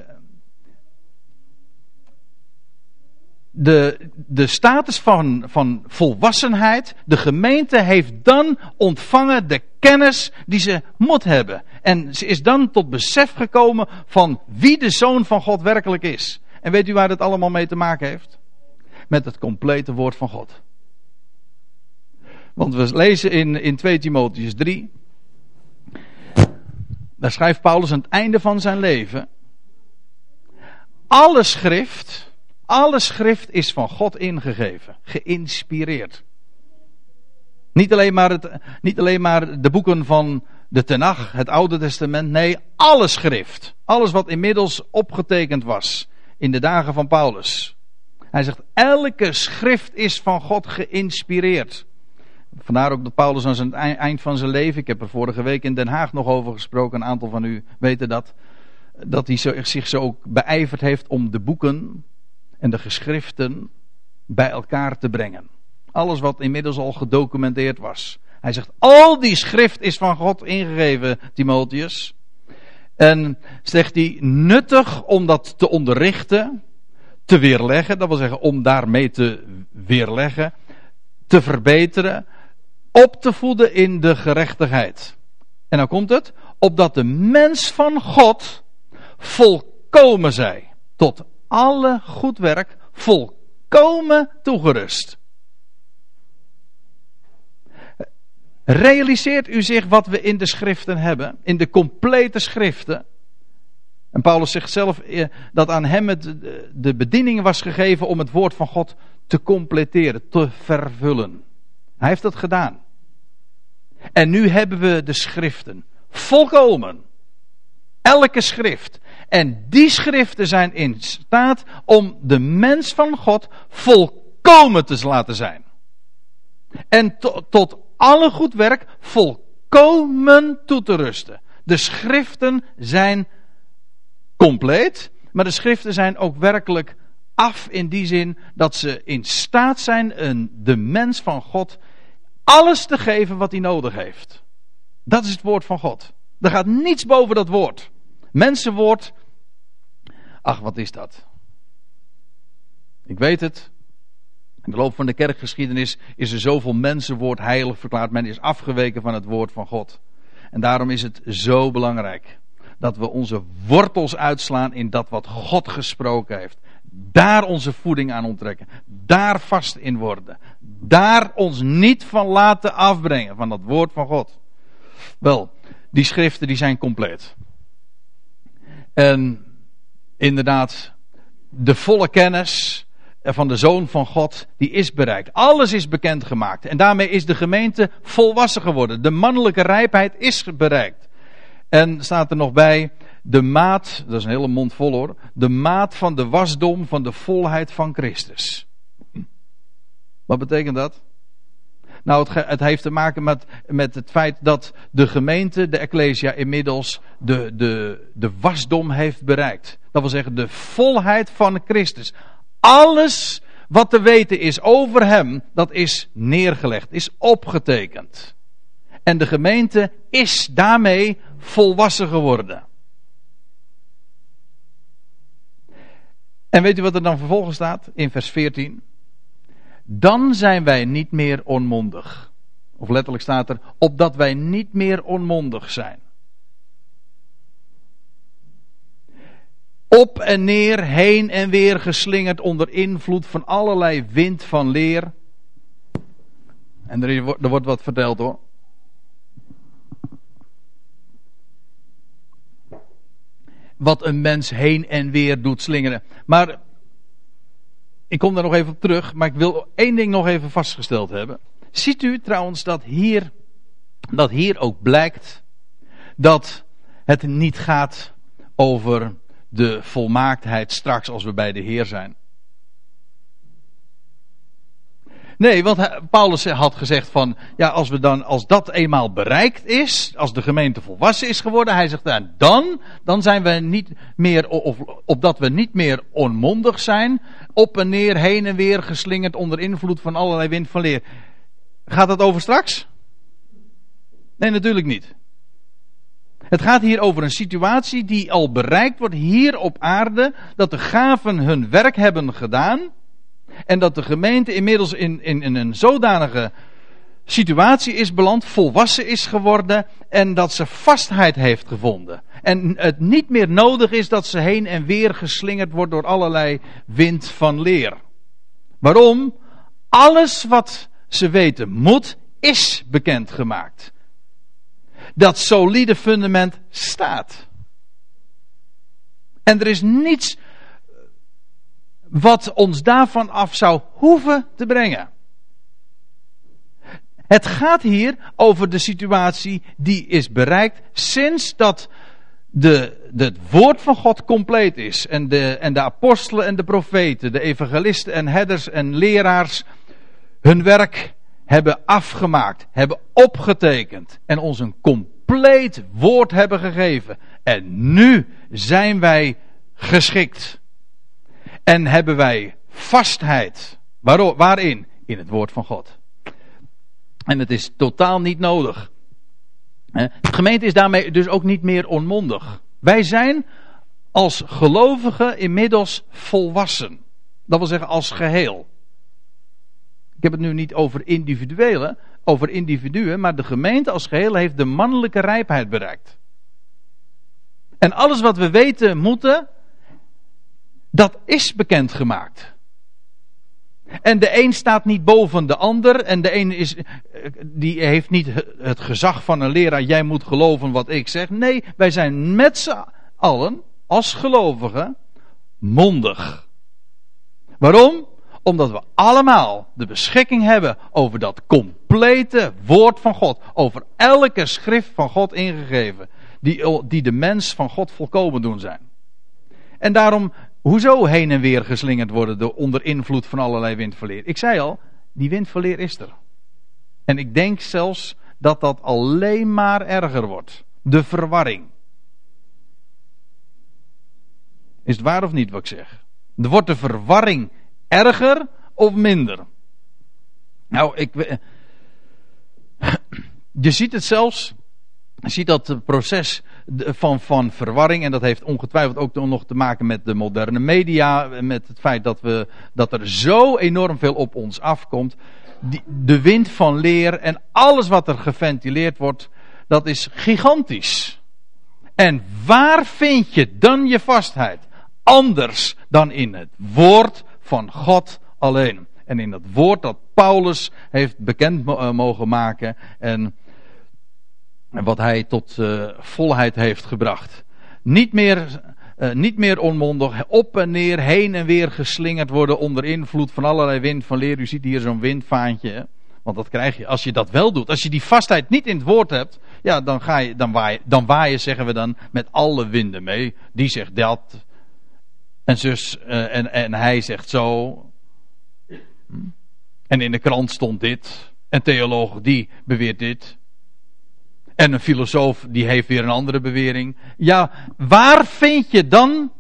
de, de status van, van volwassenheid. De gemeente heeft dan ontvangen de kennis die ze moet hebben. En ze is dan tot besef gekomen van wie de zoon van God werkelijk is. En weet u waar het allemaal mee te maken heeft? Met het complete woord van God. Want we lezen in, in 2 Timotheus 3. Daar schrijft Paulus aan het einde van zijn leven. Alle schrift, alle schrift is van God ingegeven, geïnspireerd. Niet alleen maar, het, niet alleen maar de boeken van de Tenach, het Oude Testament, nee, alle schrift. Alles wat inmiddels opgetekend was in de dagen van Paulus. Hij zegt, elke schrift is van God geïnspireerd. Vandaar ook dat Paulus aan zijn eind van zijn leven, ik heb er vorige week in Den Haag nog over gesproken, een aantal van u weten dat, dat hij zich zo ook beijverd heeft om de boeken en de geschriften bij elkaar te brengen. Alles wat inmiddels al gedocumenteerd was. Hij zegt, al die schrift is van God ingegeven, Timotheus. En zegt hij, nuttig om dat te onderrichten, te weerleggen, dat wil zeggen om daarmee te weerleggen, te verbeteren, op te voeden in de gerechtigheid. En dan komt het, opdat de mens van God volkomen zij, tot alle goed werk volkomen toegerust. Realiseert u zich wat we in de schriften hebben, in de complete schriften? En Paulus zegt zelf eh, dat aan hem de bediening was gegeven om het woord van God te completeren, te vervullen. Hij heeft dat gedaan. En nu hebben we de schriften. Volkomen. Elke schrift. En die schriften zijn in staat om de mens van God volkomen te laten zijn. En tot alle goed werk volkomen toe te rusten. De schriften zijn compleet, maar de schriften zijn ook werkelijk af in die zin dat ze in staat zijn een, de mens van God alles te geven wat hij nodig heeft. Dat is het woord van God. Er gaat niets boven dat woord. Mensenwoord. Ach, wat is dat? Ik weet het. In de loop van de kerkgeschiedenis is er zoveel mensenwoord heilig verklaard. Men is afgeweken van het woord van God. En daarom is het zo belangrijk dat we onze wortels uitslaan in dat wat God gesproken heeft. Daar onze voeding aan onttrekken. Daar vast in worden. Daar ons niet van laten afbrengen van dat woord van God. Wel, die schriften die zijn compleet. En inderdaad, de volle kennis van de Zoon van God, die is bereikt. Alles is bekendgemaakt. En daarmee is de gemeente volwassen geworden. De mannelijke rijpheid is bereikt. En staat er nog bij, de maat, dat is een hele mond vol hoor, de maat van de wasdom van de volheid van Christus. Wat betekent dat? Nou, het, het, heeft te maken met, met het feit dat de gemeente, de Ecclesia, inmiddels de, de, de wasdom heeft bereikt. Dat wil zeggen, de volheid van Christus. Alles wat te weten is over hem, dat is neergelegd, is opgetekend. En de gemeente is daarmee volwassen geworden. En weet u wat er dan vervolgens staat in vers 14? Dan zijn wij niet meer onmondig. Of letterlijk staat er, opdat wij niet meer onmondig zijn. Op en neer, heen en weer geslingerd onder invloed van allerlei wind van leer. En er, er wordt wat verteld hoor. wat een mens heen en weer doet slingeren. Maar ik kom daar nog even op terug, maar ik wil één ding nog even vastgesteld hebben. Ziet u trouwens dat hier, dat hier ook blijkt dat het niet gaat over de volmaaktheid straks als we bij de Heer zijn. Nee, want Paulus had gezegd van, ja, als we dan, als dat eenmaal bereikt is, als de gemeente volwassen is geworden, hij zegt dan, dan, dan zijn we niet meer, of opdat we niet meer onmondig zijn, op en neer, heen en weer geslingerd onder invloed van allerlei wind van leer. Gaat dat over straks? Nee, natuurlijk niet. Het gaat hier over een situatie die al bereikt wordt hier op aarde, dat de gaven hun werk hebben gedaan. En dat de gemeente inmiddels in, in, in een zodanige situatie is beland, volwassen is geworden en dat ze vastheid heeft gevonden. En het niet meer nodig is dat ze heen en weer geslingerd wordt door allerlei wind van leer. Waarom? Alles wat ze weten moet, is bekendgemaakt. Dat solide fundament staat. En er is niets wat ons daarvan af zou hoeven te brengen. Het gaat hier over de situatie die is bereikt sinds dat de, de, het woord van God compleet is. En de, en de apostelen en de profeten, de evangelisten en herders en leraars hun werk hebben afgemaakt, hebben opgetekend en ons een compleet woord hebben gegeven. En nu zijn wij geschikt en hebben wij vastheid. Waarin? In het woord van God. En het is totaal niet nodig. De gemeente is daarmee dus ook niet meer onmondig. Wij zijn als gelovigen inmiddels volwassen. Dat wil zeggen als geheel. Ik heb het nu niet over individuele, over individuen, maar de gemeente als geheel heeft de mannelijke rijpheid bereikt. En alles wat we weten moeten, dat is bekendgemaakt. En de een staat niet boven de ander. En de een is, die heeft niet het gezag van een leraar. Jij moet geloven wat ik zeg. Nee, wij zijn met z'n allen, als gelovigen, mondig. Waarom? Omdat we allemaal de beschikking hebben over dat complete woord van God. Over elke schrift van God ingegeven. Die, die de mens van God volkomen doen zijn. En daarom, hoezo heen en weer geslingerd worden door onder invloed van allerlei windverleer? Ik zei al, die windverleer is er. En ik denk zelfs dat dat alleen maar erger wordt. De verwarring. Is het waar of niet wat ik zeg? Er wordt de verwarring erger of minder? Nou, ik. Je ziet het zelfs. Je ziet dat proces van, van verwarring. En dat heeft ongetwijfeld ook nog te maken met de moderne media. Met het feit dat, we, dat er zo enorm veel op ons afkomt. De wind van leer en alles wat er geventileerd wordt. Dat is gigantisch. En waar vind je dan je vastheid? Anders dan in het woord van God alleen. En in dat woord dat Paulus heeft bekend eh, mogen maken en wat hij tot uh, volheid heeft gebracht. Niet meer, uh, niet meer onmondig, op en neer, heen en weer geslingerd worden onder invloed van allerlei wind van leer. U ziet hier zo'n windvaantje. Want dat krijg je als je dat wel doet. Als je die vastheid niet in het woord hebt, ja, dan, ga je, dan, waai, dan waaien, zeggen we dan, met alle winden mee. Die zegt dat, en, zus, uh, en, en hij zegt zo. En in de krant stond dit. En theoloog die beweert dit. En een filosoof die heeft weer een andere bewering. Ja, waar vind je dan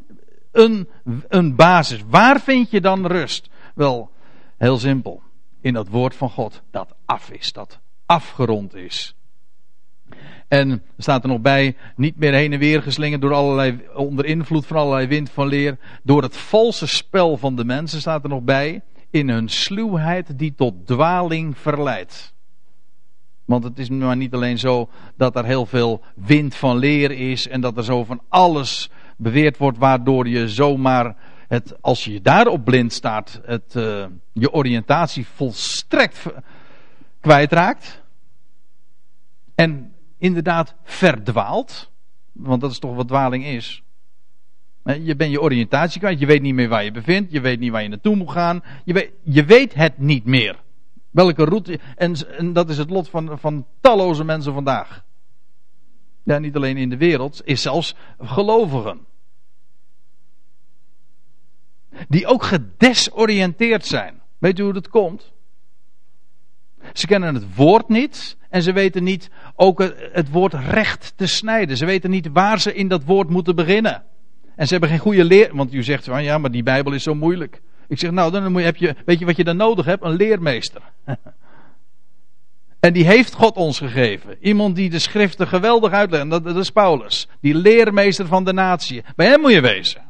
een, een basis? Waar vind je dan rust? Wel, heel simpel. In dat woord van God dat af is, dat afgerond is. En staat er nog bij, niet meer heen en weer geslingerd door allerlei, onder invloed van allerlei wind van leer. Door het valse spel van de mensen staat er nog bij. In hun sluwheid die tot dwaling verleidt. Want het is maar niet alleen zo dat er heel veel wind van leer is en dat er zo van alles beweerd wordt waardoor je zomaar het, als je daarop blind staat, het, uh, je oriëntatie volstrekt kwijtraakt. En inderdaad verdwaalt. Want dat is toch wat dwaling is. Je bent je oriëntatie kwijt. Je weet niet meer waar je bevindt. Je weet niet waar je naartoe moet gaan. Je weet, je weet het niet meer. Welke route. En, dat is het lot van, van talloze mensen vandaag. Ja, niet alleen in de wereld. Is zelfs gelovigen. Die ook gedesoriënteerd zijn. Weet u hoe dat komt? Ze kennen het woord niet. En ze weten niet ook het woord recht te snijden. Ze weten niet waar ze in dat woord moeten beginnen. En ze hebben geen goede leer. Want u zegt van ja, maar die Bijbel is zo moeilijk. Ik zeg nou, dan heb je, weet je wat je dan nodig hebt? Een leermeester. en die heeft God ons gegeven. Iemand die de schriften geweldig uitlegt. Dat, dat is Paulus. Die leermeester van de natie. Bij hem moet je wezen.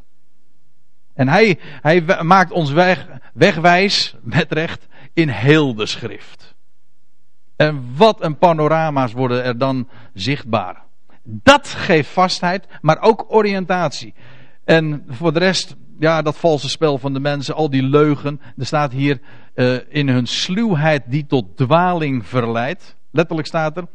En hij, hij maakt ons weg, wegwijs, met recht, in heel de schrift. En wat een panorama's worden er dan zichtbaar. Dat geeft vastheid, maar ook oriëntatie. En voor de rest, ja, dat valse spel van de mensen, al die leugen. Er staat hier uh, in hun sluwheid die tot dwaling verleidt. Letterlijk staat er.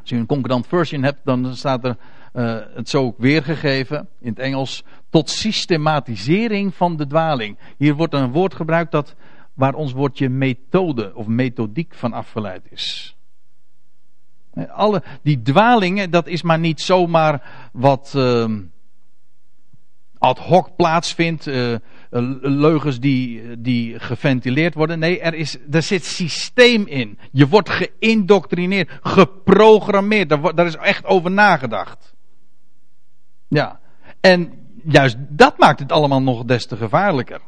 Als je een concordant version hebt, dan staat er uh, het zo ook weergegeven in het Engels. Tot systematisering van de dwaling. Hier wordt een woord gebruikt dat waar ons woordje methode of methodiek van afgeleid is. Alle, die dwalingen, dat is maar niet zomaar wat uh, ad hoc plaatsvindt. Uh, leugens die, die geventileerd worden. Nee, er, is, er zit systeem in. Je wordt geïndoctrineerd, geprogrammeerd. Daar, daar is echt over nagedacht. Ja. En juist dat maakt het allemaal nog des te gevaarlijker.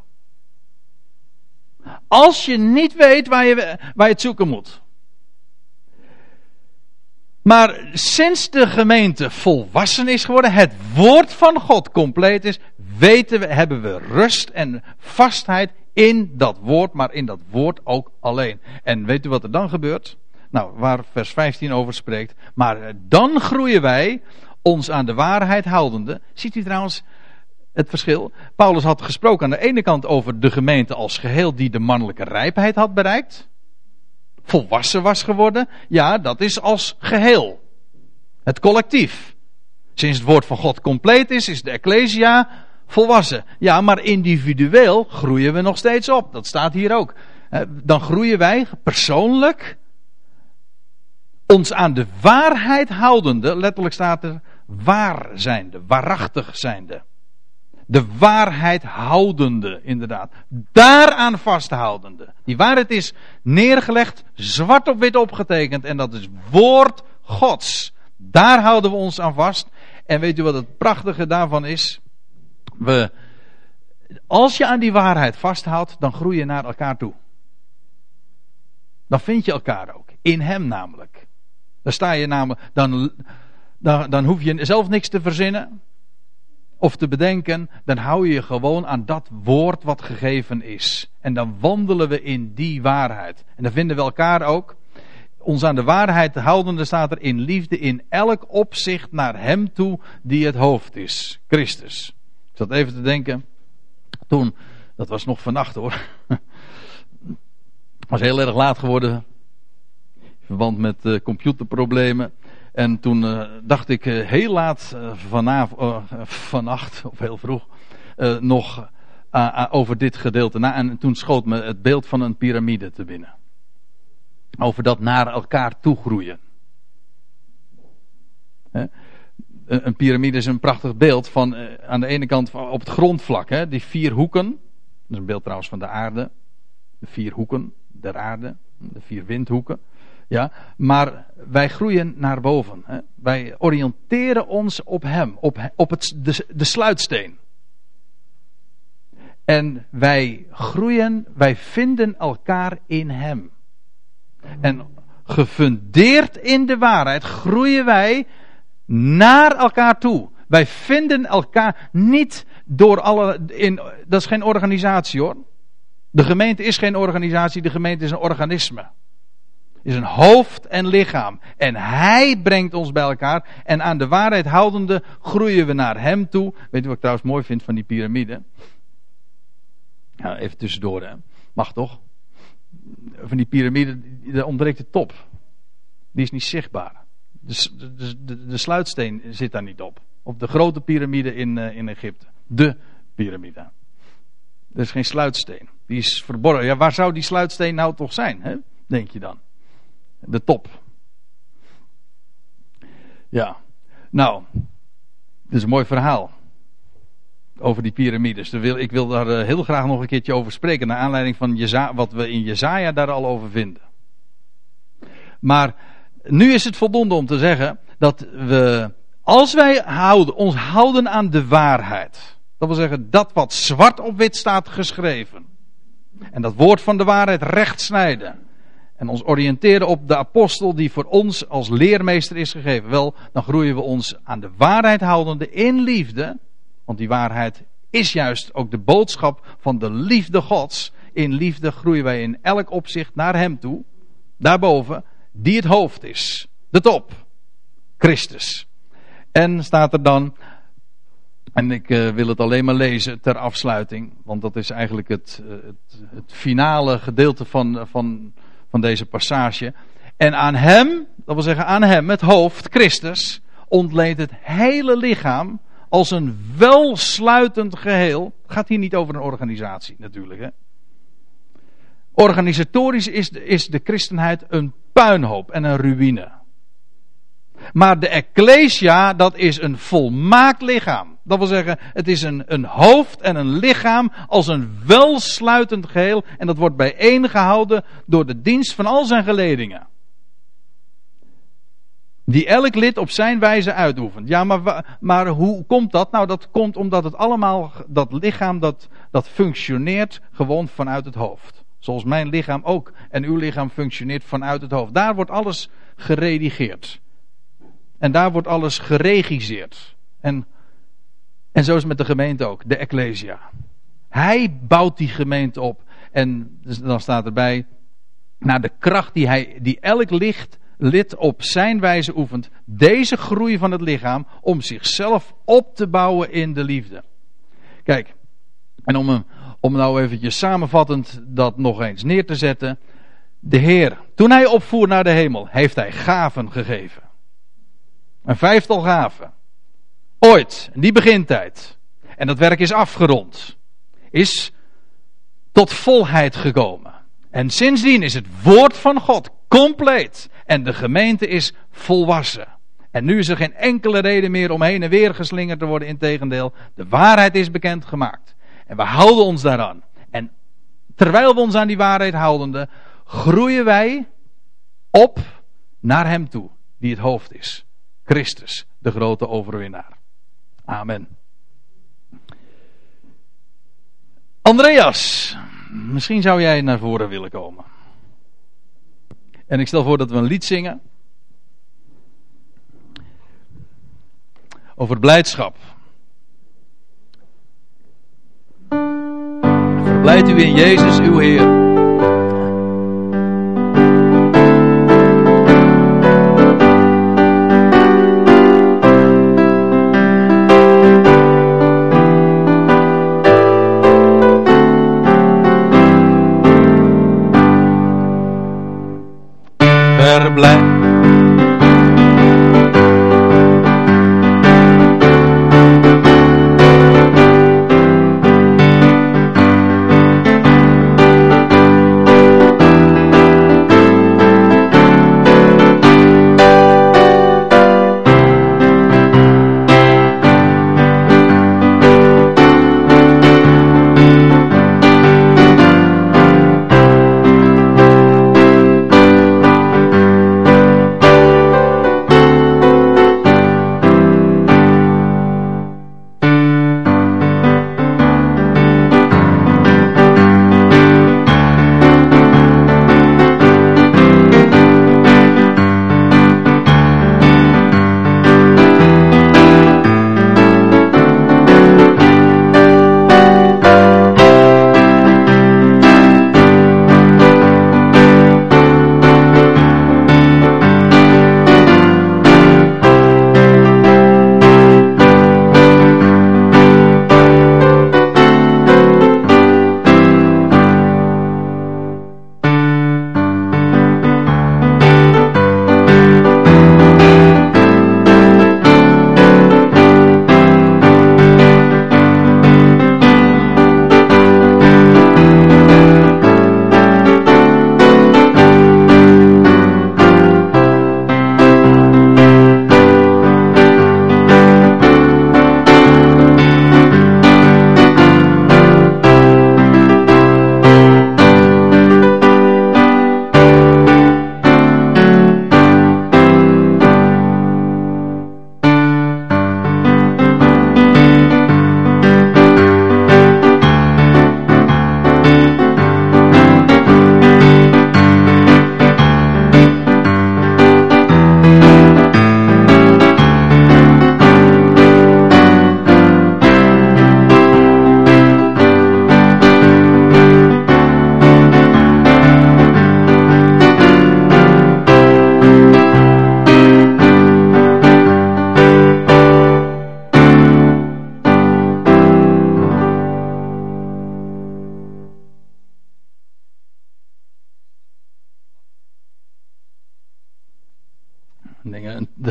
Als je niet weet waar je, waar je het zoeken moet. Maar sinds de gemeente volwassen is geworden, het woord van God compleet is, weten we, hebben we rust en vastheid in dat woord, maar in dat woord ook alleen. En weet u wat er dan gebeurt? Nou, waar vers 15 over spreekt. Maar dan groeien wij ons aan de waarheid houdende. Ziet u trouwens, het verschil. Paulus had gesproken aan de ene kant over de gemeente als geheel die de mannelijke rijpheid had bereikt. Volwassen was geworden. Ja, dat is als geheel. Het collectief. Sinds het woord van God compleet is, is de Ecclesia volwassen. Ja, maar individueel groeien we nog steeds op. Dat staat hier ook. Dan groeien wij persoonlijk ons aan de waarheid houdende, letterlijk staat er waar zijnde, waarachtig zijnde. De waarheid houdende, inderdaad. Daaraan vasthoudende. Die waarheid is neergelegd, zwart op wit opgetekend. En dat is woord Gods. Daar houden we ons aan vast. En weet u wat het prachtige daarvan is? We, als je aan die waarheid vasthoudt, dan groei je naar elkaar toe. Dan vind je elkaar ook. In hem namelijk. Dan sta je namelijk, dan, dan, dan hoef je zelf niks te verzinnen of te bedenken, dan hou je je gewoon aan dat woord wat gegeven is. En dan wandelen we in die waarheid. En dan vinden we elkaar ook. Ons aan de waarheid houdende staat er in liefde in elk opzicht naar Hem toe die het hoofd is. Christus. Ik zat even te denken. Toen, dat was nog vannacht hoor. Was heel erg laat geworden. In verband met uh, computerproblemen. En toen uh, dacht ik uh, heel laat uh, vanavond, vannacht, of heel vroeg, nog over dit gedeelte na. En toen schoot me het beeld van een piramide te binnen. Over dat naar elkaar toe groeien. Een, een piramide is een prachtig beeld van aan de ene kant op het grondvlak, hè, die vier hoeken. Dat is een beeld trouwens van de aarde. De vier hoeken der aarde, de vier windhoeken. Ja, maar wij groeien naar boven. Hè. Wij oriënteren ons op Hem, op, op het, de, de sluitsteen. En wij groeien, wij vinden elkaar in Hem. En gefundeerd in de waarheid groeien wij naar elkaar toe. Wij vinden elkaar niet door alle. In, dat is geen organisatie hoor. De gemeente is geen organisatie, de gemeente is een organisme is een hoofd en lichaam. En hij brengt ons bij elkaar. En aan de waarheid houdende groeien we naar hem toe. Weet je wat ik trouwens mooi vind van die piramide? Ja, even tussendoor, hè. mag toch? Van die piramide, daar ontbreekt de top. Die is niet zichtbaar. De, de, de, sluitsteen zit daar niet op. Op de grote piramide in, uh, in Egypte. De piramide. Er is geen sluitsteen. Die is verborgen. Ja, waar zou die sluitsteen nou toch zijn? Hè? Denk je dan? De top. Ja, nou, dit is een mooi verhaal. Over die piramides. Ik wil daar eh, heel graag nog een keertje over spreken. Naar aanleiding van wat we in Jezaja daar al over vinden. Maar nu is het voldoende om te zeggen dat we, als wij houden, ons houden aan de waarheid. Dat wil zeggen, dat wat zwart op wit staat geschreven. En dat woord van de waarheid recht snijden en ons oriënteren op de apostel die voor ons als leermeester is gegeven, wel, dan groeien we ons aan de waarheid houdende in liefde. Want die waarheid is juist ook de boodschap van de liefde Gods. In liefde groeien wij in elk opzicht naar Hem toe. Daarboven, die het hoofd is. De top. Christus. En staat er dan, en ik uh, wil het alleen maar lezen ter afsluiting, want dat is eigenlijk het, uh, het, het finale gedeelte van, van van deze passage. En aan hem, dat wil zeggen aan hem, het hoofd, Christus, ontleent het hele lichaam als een welsluitend geheel. Het gaat hier niet over een organisatie natuurlijk. Hè? Organisatorisch is de, is de christenheid een puinhoop en een ruïne. Maar de Ecclesia, dat is een volmaakt lichaam. Dat wil zeggen, het is een, een hoofd en een lichaam als een welsluitend geheel. En dat wordt bijeengehouden door de dienst van al zijn geledingen. Die elk lid op zijn wijze uitoefent. Ja, maar, maar hoe komt dat? Nou, dat komt omdat het allemaal, dat lichaam, dat, dat functioneert gewoon vanuit het hoofd. Zoals mijn lichaam ook en uw lichaam functioneert vanuit het hoofd. Daar wordt alles geredigeerd. En daar wordt alles geregisseerd. En, en zo is het met de gemeente ook, de Ecclesia. Hij bouwt die gemeente op. En dus dan staat erbij, naar de kracht die, hij, die elk licht, lid op zijn wijze oefent, deze groei van het lichaam om zichzelf op te bouwen in de liefde. Kijk, en om, om nou eventjes samenvattend dat nog eens neer te zetten. De Heer, toen hij opvoer naar de hemel, heeft hij gaven gegeven. Een vijftal gaven. Ooit, die begintijd. En dat werk is afgerond. Is tot volheid gekomen. En sindsdien is het woord van God compleet. En de gemeente is volwassen. En nu is er geen enkele reden meer om heen en weer geslingerd te worden. Integendeel, de waarheid is bekendgemaakt. En we houden ons daaraan. En terwijl we ons aan die waarheid houdende, groeien wij op naar Hem toe, die het hoofd is. Christus, de grote overwinnaar. Amen. Andreas, misschien zou jij naar voren willen komen. En ik stel voor dat we een lied zingen. Over blijdschap. Verblijdt u in Jezus, uw Heer.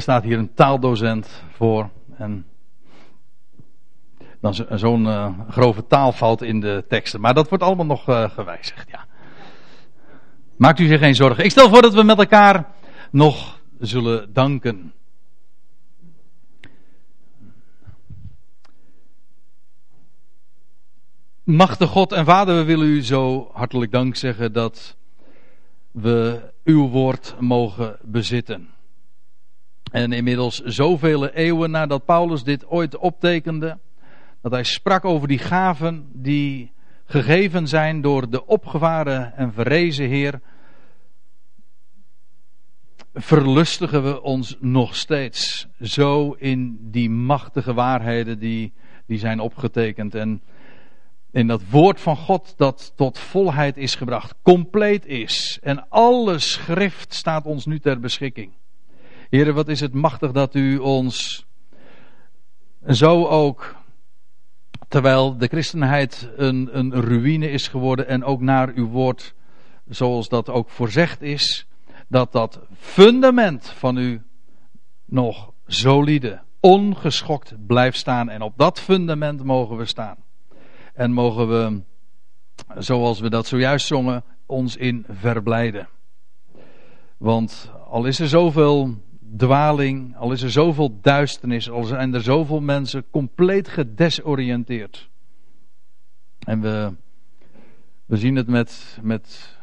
Er staat hier een taaldocent voor. En dan zo'n uh, grove taalfout in de teksten. Maar dat wordt allemaal nog uh, gewijzigd, ja. Maakt u zich geen zorgen. Ik stel voor dat we met elkaar nog zullen danken. Machtige God en Vader, we willen u zo hartelijk dank zeggen dat we uw woord mogen bezitten. En inmiddels zoveel eeuwen nadat Paulus dit ooit optekende, dat hij sprak over die gaven die gegeven zijn door de opgevaren en verrezen Heer, verlustigen we ons nog steeds zo in die machtige waarheden die, die zijn opgetekend. En in dat woord van God dat tot volheid is gebracht, compleet is. En alle schrift staat ons nu ter beschikking. Heren, wat is het machtig dat u ons zo ook terwijl de christenheid een, een ruïne is geworden en ook naar uw woord, zoals dat ook voorzegd is, dat dat fundament van u nog solide, ongeschokt blijft staan. En op dat fundament mogen we staan. En mogen we, zoals we dat zojuist zongen, ons in verblijden. Want al is er zoveel dwaling, al is er zoveel duisternis, al zijn er zoveel mensen compleet gedesoriënteerd. En we, we zien het met, met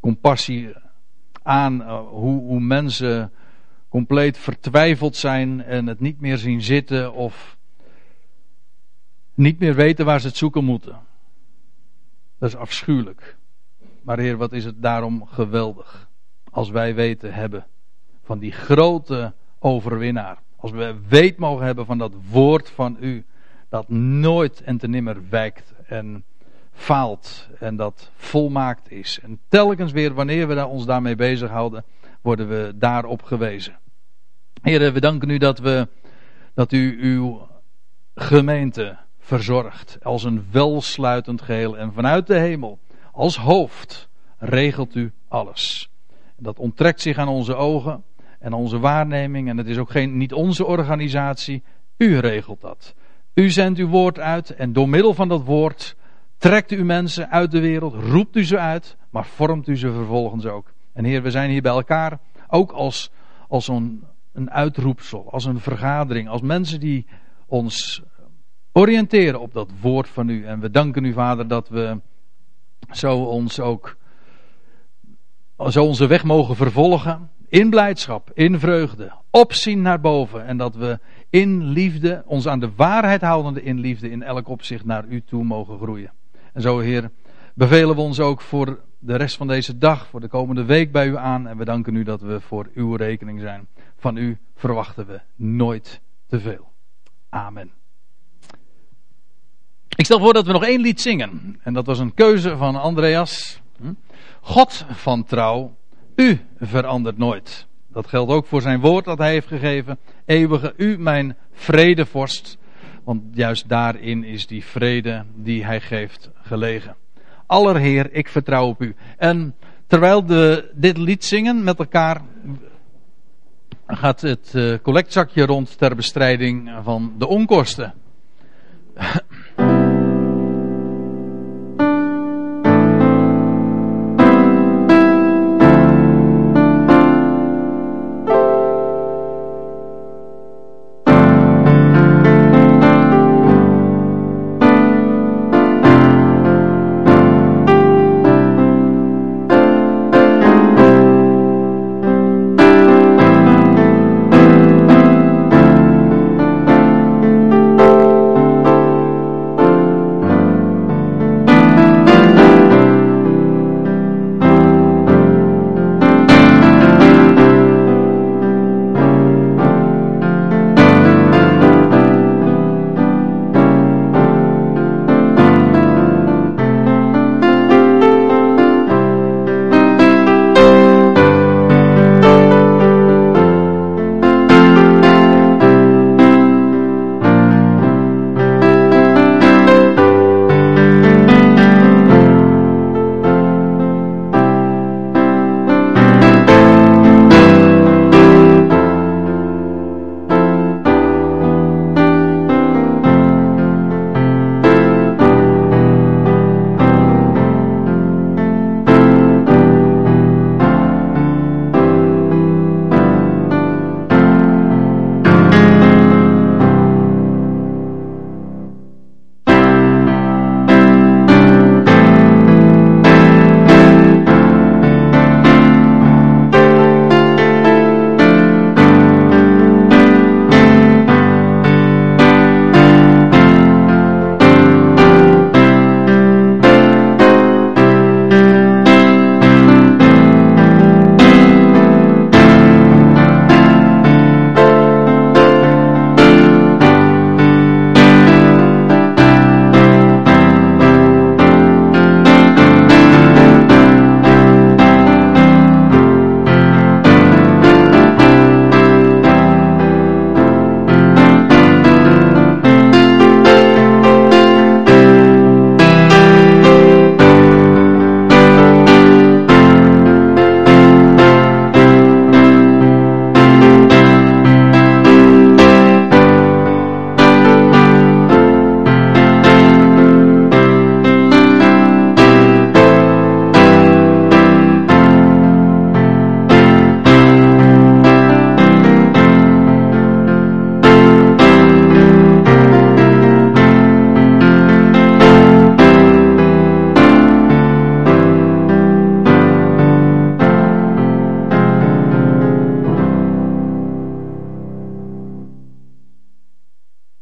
compassie aan uh, hoe, hoe mensen compleet vertwijfeld zijn en het niet meer zien zitten of niet meer weten waar ze het zoeken moeten. Dat is afschuwelijk. Maar Heer, wat is het daarom geweldig als wij weten hebben van die grote overwinnaar. Als we weet mogen hebben van dat woord van u, dat nooit en te nimmer wijkt en faalt en dat volmaakt is. En telkens weer, wanneer we ons daarmee bezighouden, worden we daarop gewezen. Heren, we danken u dat, we, dat u uw gemeente verzorgt als een welsluitend geheel en vanuit de hemel, als hoofd, regelt u alles. Dat onttrekt zich aan onze ogen en onze waarneming. En het is ook geen, niet onze organisatie. U regelt dat. U zendt uw woord uit en door middel van dat woord trekt u mensen uit de wereld, roept u ze uit, maar vormt u ze vervolgens ook. En Heer, we zijn hier bij elkaar ook als, als een, een uitroepsel, als een vergadering, als mensen die ons oriënteren op dat woord van u. En we danken u, Vader, dat we zo ons ook, zo onze weg mogen vervolgen in blijdschap, in vreugde, opzien naar boven. En dat we in liefde, ons aan de waarheid houdende in liefde, in elk opzicht naar u toe mogen groeien. En zo, Heer, bevelen we ons ook voor de rest van deze dag, voor de komende week bij u aan. En we danken u dat we voor uw rekening zijn. Van u verwachten we nooit te veel. Amen. Ik stel voor dat we nog één lied zingen. En dat was een keuze van Andreas. Hm? God van trouw u verandert nooit. Dat geldt ook voor zijn woord dat hij heeft gegeven. Eeuwige u, mijn vredevorst. Want juist daarin is die vrede die hij geeft gelegen. Allerheer, ik vertrouw op u. En terwijl we dit lied zingen met elkaar, gaat het uh, collectzakje rond ter bestrijding van de onkosten.